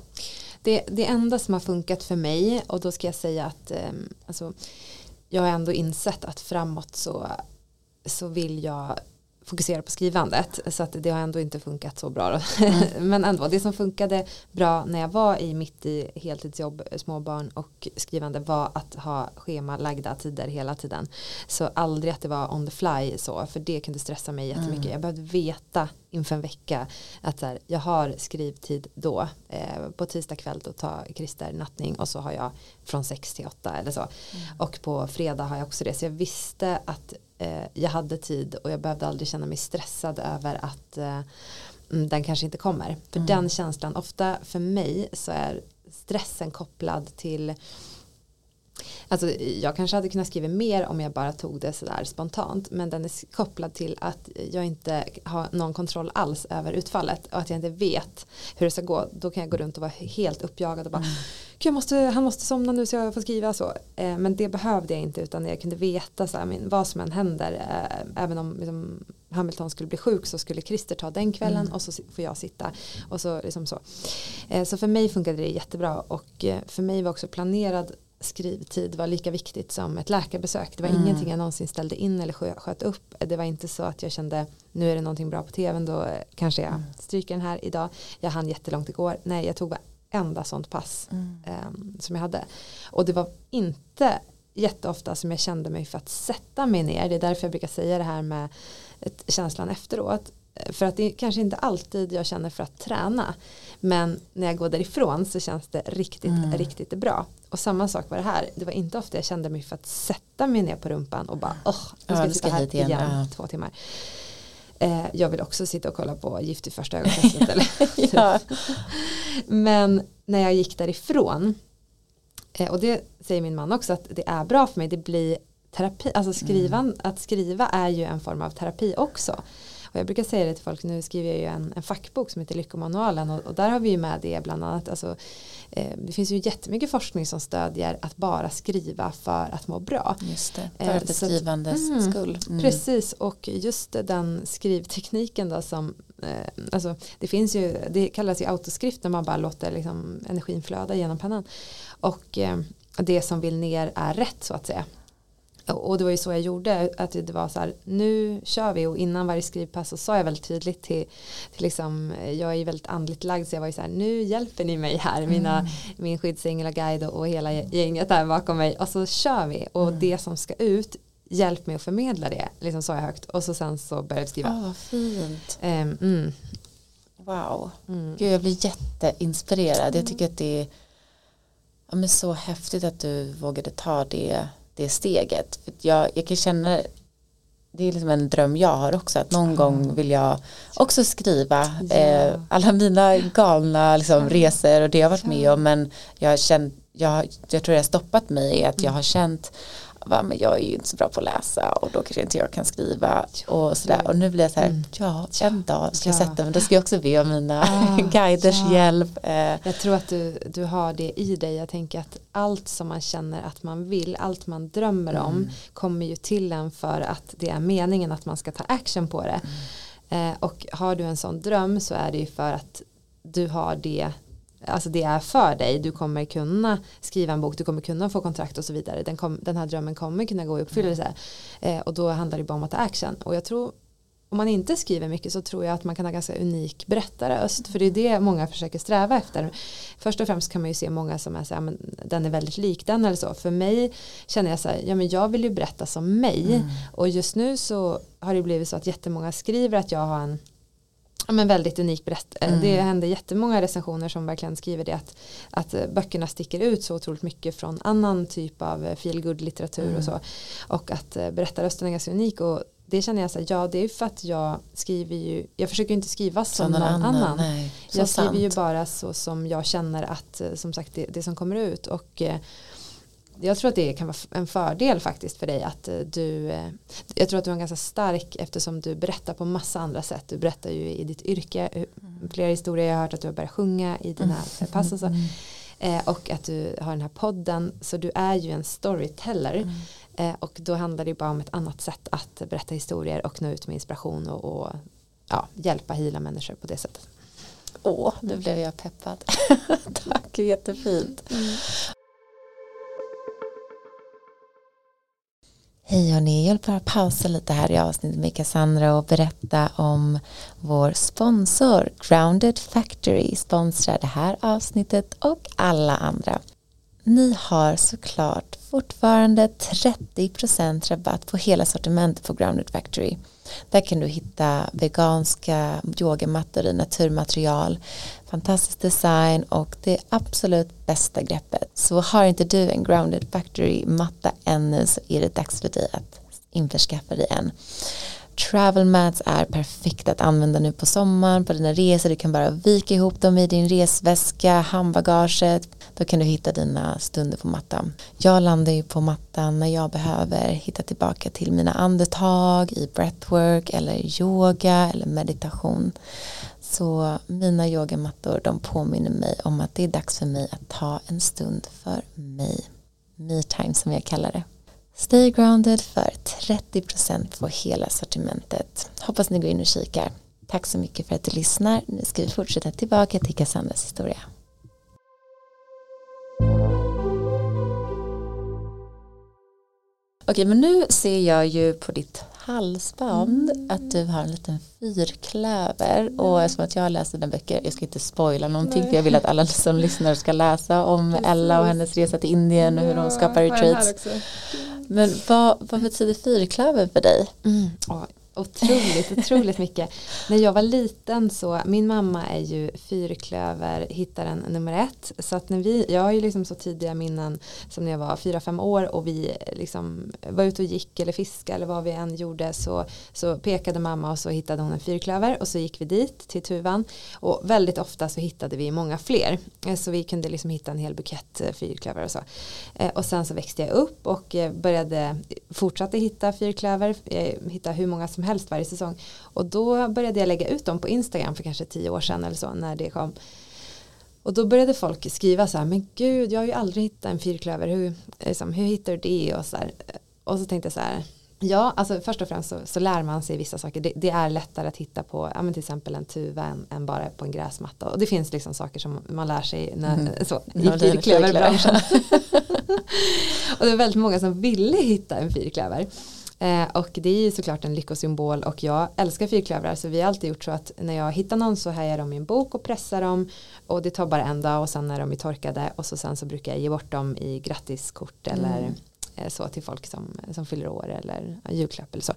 B: Det, det enda som har funkat för mig och då ska jag säga att eh, alltså, jag har ändå insett att framåt så, så vill jag fokusera på skrivandet. Så att det har ändå inte funkat så bra mm. men ändå det som funkade bra när jag var i mitt i heltidsjobb småbarn och skrivande var att ha schemalagda tider hela tiden. Så aldrig att det var on the fly så för det kunde stressa mig jättemycket. Mm. jag behövde veta inför en vecka att så här, jag har skrivtid då. Eh, på tisdag kväll då tar Christer nattning och så har jag från sex till åtta eller så. Mm. och på fredag har jag också det. Så jag visste att jag hade tid och jag behövde aldrig känna mig stressad över att eh, mm, den kanske inte kommer. För mm. den känslan, ofta för mig så är stressen kopplad till Alltså, jag kanske hade kunnat skriva mer om jag bara tog det sådär spontant men den är kopplad till att jag inte har någon kontroll alls över utfallet och att jag inte vet hur det ska gå då kan jag gå runt och vara helt uppjagad och bara mm. Jag måste, han måste somna nu så jag får skriva så eh, men det behövde jag inte utan jag kunde veta så här, vad som än händer eh, även om liksom, Hamilton skulle bli sjuk så skulle Christer ta den kvällen mm. och så får jag sitta och så liksom så. Eh, så för mig funkade det jättebra och för mig var också planerad skrivtid var lika viktigt som ett läkarbesök. Det var mm. ingenting jag någonsin ställde in eller sköt upp. Det var inte så att jag kände nu är det någonting bra på tvn då kanske jag mm. stryker den här idag. Jag hann jättelångt igår. Nej, jag tog varenda sånt pass mm. um, som jag hade. Och det var inte jätteofta som jag kände mig för att sätta mig ner. Det är därför jag brukar säga det här med känslan efteråt. För att det är kanske inte alltid jag känner för att träna. Men när jag går därifrån så känns det riktigt, mm. riktigt bra. Och samma sak var det här. Det var inte ofta jag kände mig för att sätta mig ner på rumpan och bara åh, nu ska vi sitta här igen, igen ja. två timmar. Eh, jag vill också sitta och kolla på Gift i första ögonkastet. ja. Men när jag gick därifrån eh, och det säger min man också att det är bra för mig. Det blir terapi, alltså skrivan, mm. att skriva är ju en form av terapi också. Och jag brukar säga det till folk, nu skriver jag ju en, en fackbok som heter Lyckomanualen och, och där har vi ju med det bland annat. Alltså, eh, det finns ju jättemycket forskning som stödjer att bara skriva för att må bra.
A: Just det, för eh, skrivandets mm, skull.
B: Mm. Precis, och just den skrivtekniken då som eh, alltså, det finns ju, det kallas ju autoskrift när man bara låter liksom, energin flöda genom pennan. Och eh, det som vill ner är rätt så att säga och det var ju så jag gjorde att det var så här nu kör vi och innan varje skrivpass så sa jag väldigt tydligt till, till liksom jag är ju väldigt andligt lagd så jag var ju så här nu hjälper ni mig här mina, mm. min skyddsängel och guide och hela gänget där bakom mig och så kör vi och mm. det som ska ut hjälp mig att förmedla det liksom sa jag högt och så sen så började jag skriva.
A: Oh, fint. Um, mm. Wow, mm. Gud, jag blir jätteinspirerad jag tycker att det är ja, men så häftigt att du vågade ta det det steget. För jag, jag kan känna det är liksom en dröm jag har också att någon mm. gång vill jag också skriva ja. eh, alla mina galna liksom, resor och det jag har varit med om men jag, har känt, jag, jag tror det har stoppat mig är att jag har känt va, men jag är ju inte så bra på att läsa och då kanske inte jag kan skriva och sådär och nu blir jag så här, mm. ja en dag ska jag sätta mig, då ska jag också be om mina ah, guiders ja. hjälp. Eh.
B: Jag tror att du, du har det i dig, jag tänker att allt som man känner att man vill, allt man drömmer mm. om kommer ju till en för att det är meningen att man ska ta action på det. Mm. Eh, och har du en sån dröm så är det ju för att du har det alltså det är för dig, du kommer kunna skriva en bok, du kommer kunna få kontrakt och så vidare. Den, kom, den här drömmen kommer kunna gå i uppfyllelse. Eh, och då handlar det bara om att ta action. Och jag tror, om man inte skriver mycket så tror jag att man kan ha ganska unik berättarröst. För det är det många försöker sträva efter. Först och främst kan man ju se många som är så här, men den är väldigt lik den eller så. För mig känner jag så här, ja men jag vill ju berätta som mig. Mm. Och just nu så har det blivit så att jättemånga skriver att jag har en ja, men väldigt unik berättelse. Mm. Det händer jättemånga recensioner som verkligen skriver det att, att eh, böckerna sticker ut så otroligt mycket från annan typ av eh, feelgood litteratur mm. och så. Och att eh, berättarrösten är ganska unik och det känner jag så här, ja det är för att jag skriver ju, jag försöker inte skriva som, som någon annan. annan. Nej, jag skriver sant. ju bara så som jag känner att, som sagt det, det som kommer ut och jag tror att det kan vara en fördel faktiskt för dig att eh, du eh, jag tror att du är ganska stark eftersom du berättar på massa andra sätt du berättar ju i ditt yrke mm. flera historier jag har hört att du har börjat sjunga i dina mm. pass och så mm. eh, och att du har den här podden så du är ju en storyteller mm. eh, och då handlar det bara om ett annat sätt att berätta historier och nå ut med inspiration och, och ja, hjälpa hela människor på det sättet
A: Åh, nu blev jag peppad. Tack, jättefint. Mm. Hej hörni, jag vill bara pausa lite här i avsnittet med Cassandra och berätta om vår sponsor Grounded Factory sponsrar det här avsnittet och alla andra. Ni har såklart fortfarande 30% rabatt på hela sortimentet på Grounded Factory. Där kan du hitta veganska yogamattor i naturmaterial, fantastisk design och det absolut bästa greppet. Så har inte du en Grounded Factory matta ännu så är det dags för dig att införskaffa dig en. Travel mats är perfekt att använda nu på sommaren på dina resor. Du kan bara vika ihop dem i din resväska, handbagaget. Då kan du hitta dina stunder på mattan. Jag landar ju på mattan när jag behöver hitta tillbaka till mina andetag i breathwork eller yoga eller meditation. Så mina yogamattor de påminner mig om att det är dags för mig att ta en stund för mig. Me time som jag kallar det. Stay grounded för 30% på hela sortimentet. Hoppas ni går in och kikar. Tack så mycket för att du lyssnar. Nu ska vi fortsätta tillbaka till Cassandras historia. Okej, men nu ser jag ju på ditt halsband mm. att du har en liten fyrklöver och eftersom att jag läst dina böcker, jag ska inte spoila någonting Nej. för jag vill att alla som lyssnar ska läsa om Precis. Ella och hennes resa till Indien och hur hon skapar retreats. Men vad, vad betyder fyrklöver för dig?
B: Mm. Otroligt, otroligt mycket. När jag var liten så, min mamma är ju fyrklöver hittaren nummer ett. Så att när vi, jag har ju liksom så tidiga minnen som när jag var fyra, fem år och vi liksom var ute och gick eller fiskade eller vad vi än gjorde så, så pekade mamma och så hittade hon en fyrklöver och så gick vi dit till tuvan och väldigt ofta så hittade vi många fler. Eh, så vi kunde liksom hitta en hel bukett eh, fyrklöver och så. Eh, och sen så växte jag upp och började fortsatte hitta fyrklöver, hitta hur många som helst varje säsong. Och då började jag lägga ut dem på Instagram för kanske tio år sedan eller så när det kom. Och då började folk skriva så här, men gud jag har ju aldrig hittat en fyrklöver, hur, liksom, hur hittar du det? Och så, här. och så tänkte jag så här, Ja, alltså först och främst så, så lär man sig vissa saker. Det, det, är lättare att hitta på ja, men till exempel en tuva än, än, bara på en gräsmatta. Och det finns liksom saker som man lär sig när, mm. så, i fyrklöverbranschen. och det var väldigt många som ville hitta en fyrklöver. Eh, och det är ju såklart en lyckosymbol och jag älskar fyrklövrar så vi har alltid gjort så att när jag hittar någon så har jag dem i en bok och pressar dem och det tar bara en dag och sen är de torkade och så sen så brukar jag ge bort dem i grattiskort mm. eller eh, så till folk som, som fyller år eller julklapp eller så.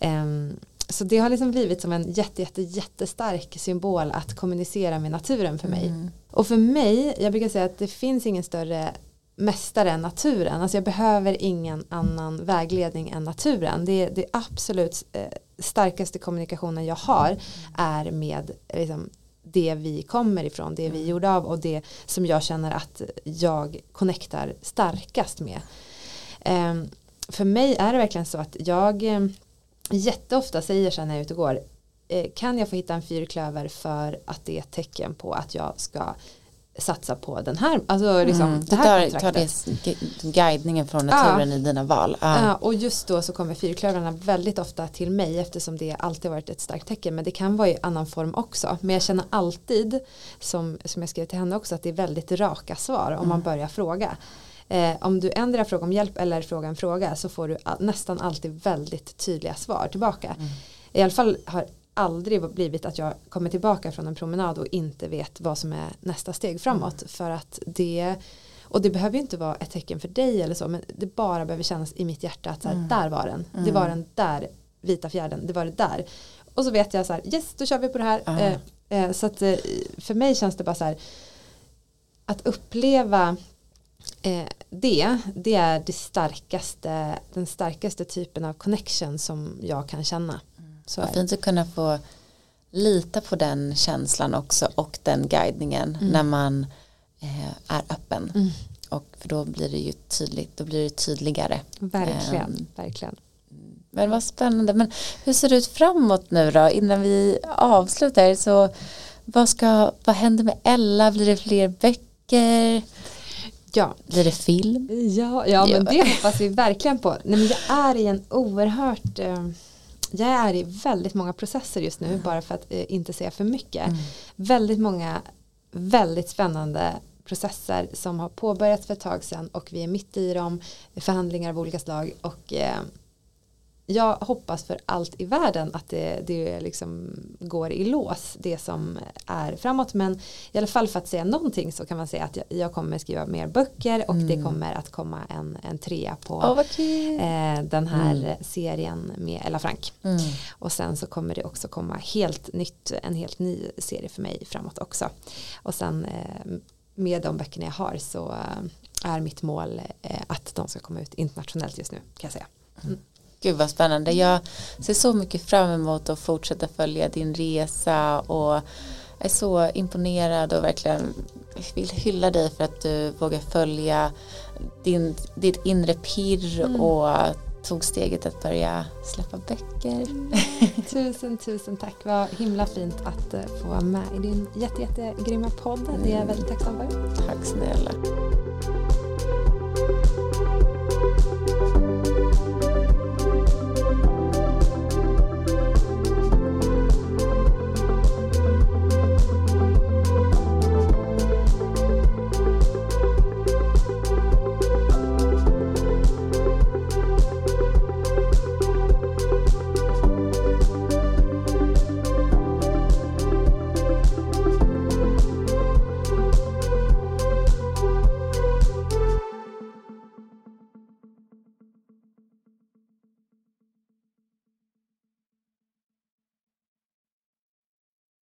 B: Mm. Eh, så det har liksom blivit som en jätte, jätte, jättestark symbol att kommunicera med naturen för mig. Mm. Och för mig, jag brukar säga att det finns ingen större mästare än naturen. Alltså jag behöver ingen annan vägledning än naturen. Det, det absolut eh, starkaste kommunikationen jag har är med liksom, det vi kommer ifrån, det vi är mm. gjorda av och det som jag känner att jag connectar starkast med. Um, för mig är det verkligen så att jag um, jätteofta säger så när jag är ute och går, eh, kan jag få hitta en fyrklöver för att det är ett tecken på att jag ska satsa på den här, alltså liksom
A: Mm.
B: det
A: Du
B: här
A: tar, tar det gu- guidningen från naturen i dina val. Ja.
B: Ja, och just då så kommer fyrklövrarna väldigt ofta till mig eftersom det alltid varit ett starkt tecken. Men det kan vara i annan form också. Men jag känner alltid som, som jag skrev till henne också att det är väldigt raka svar om man börjar fråga. Eh, om du ändrar fråga om hjälp eller fråga en fråga så får du nästan alltid väldigt tydliga svar tillbaka. I alla fall har aldrig blivit att jag kommer tillbaka från en promenad och inte vet vad som är nästa steg framåt. För att det och det behöver ju inte vara ett tecken för dig eller så men det bara behöver kännas i mitt hjärta att så här, där var den. Det var den där vita fjärden det var det där. Och så vet jag så här yes då kör vi på det här.
A: Ja.
B: eh, eh, så att eh, för mig känns det bara så här att uppleva eh, det, det är det starkaste, den starkaste typen av connection som jag kan känna. Så
A: Vad fint att kunna få lita på den känslan också och den guidningen när man eh, är öppen.
B: Mm.
A: Och för då blir det ju tydligt, då blir det tydligare.
B: Verkligen,
A: Ehm.
B: verkligen.
A: Men vad spännande. Men hur ser det ut framåt nu då? Innan vi avslutar så vad, ska, vad händer med Ella? Blir det fler böcker?
B: Ja,
A: Blir det film?
B: ja, ja men det hoppas vi verkligen på. Nej, men jag är i en oerhört eh, jag är i väldigt många processer just nu bara för att eh, inte säga för mycket. Väldigt många väldigt spännande processer som har påbörjats för ett tag sedan och vi är mitt i dem förhandlingar av olika slag och eh, jag hoppas för allt i världen att det, det liksom går i lås det som är framåt men i alla fall för att säga någonting så kan man säga att jag, jag kommer skriva mer böcker och det kommer att komma en, en trea på
A: kul!
B: eh, den här serien med Ella Frank
A: Mm.
B: och sen så kommer det också komma helt nytt, en helt ny serie för mig framåt också. Och sen eh, med de böckerna jag har så eh, är mitt mål eh, att de ska komma ut internationellt just nu kan jag säga.
A: Gud vad spännande. Jag ser så mycket fram emot att fortsätta följa din resa och är så imponerad och verkligen vill hylla dig för att du vågar följa din, ditt inre pirr och tog steget att börja släppa böcker.
B: Tusen tusen tack, vad himla fint att eh, få vara med i din jätte, jättegrymma podd. Det är jag väldigt tacksam för.
A: Tack snälla.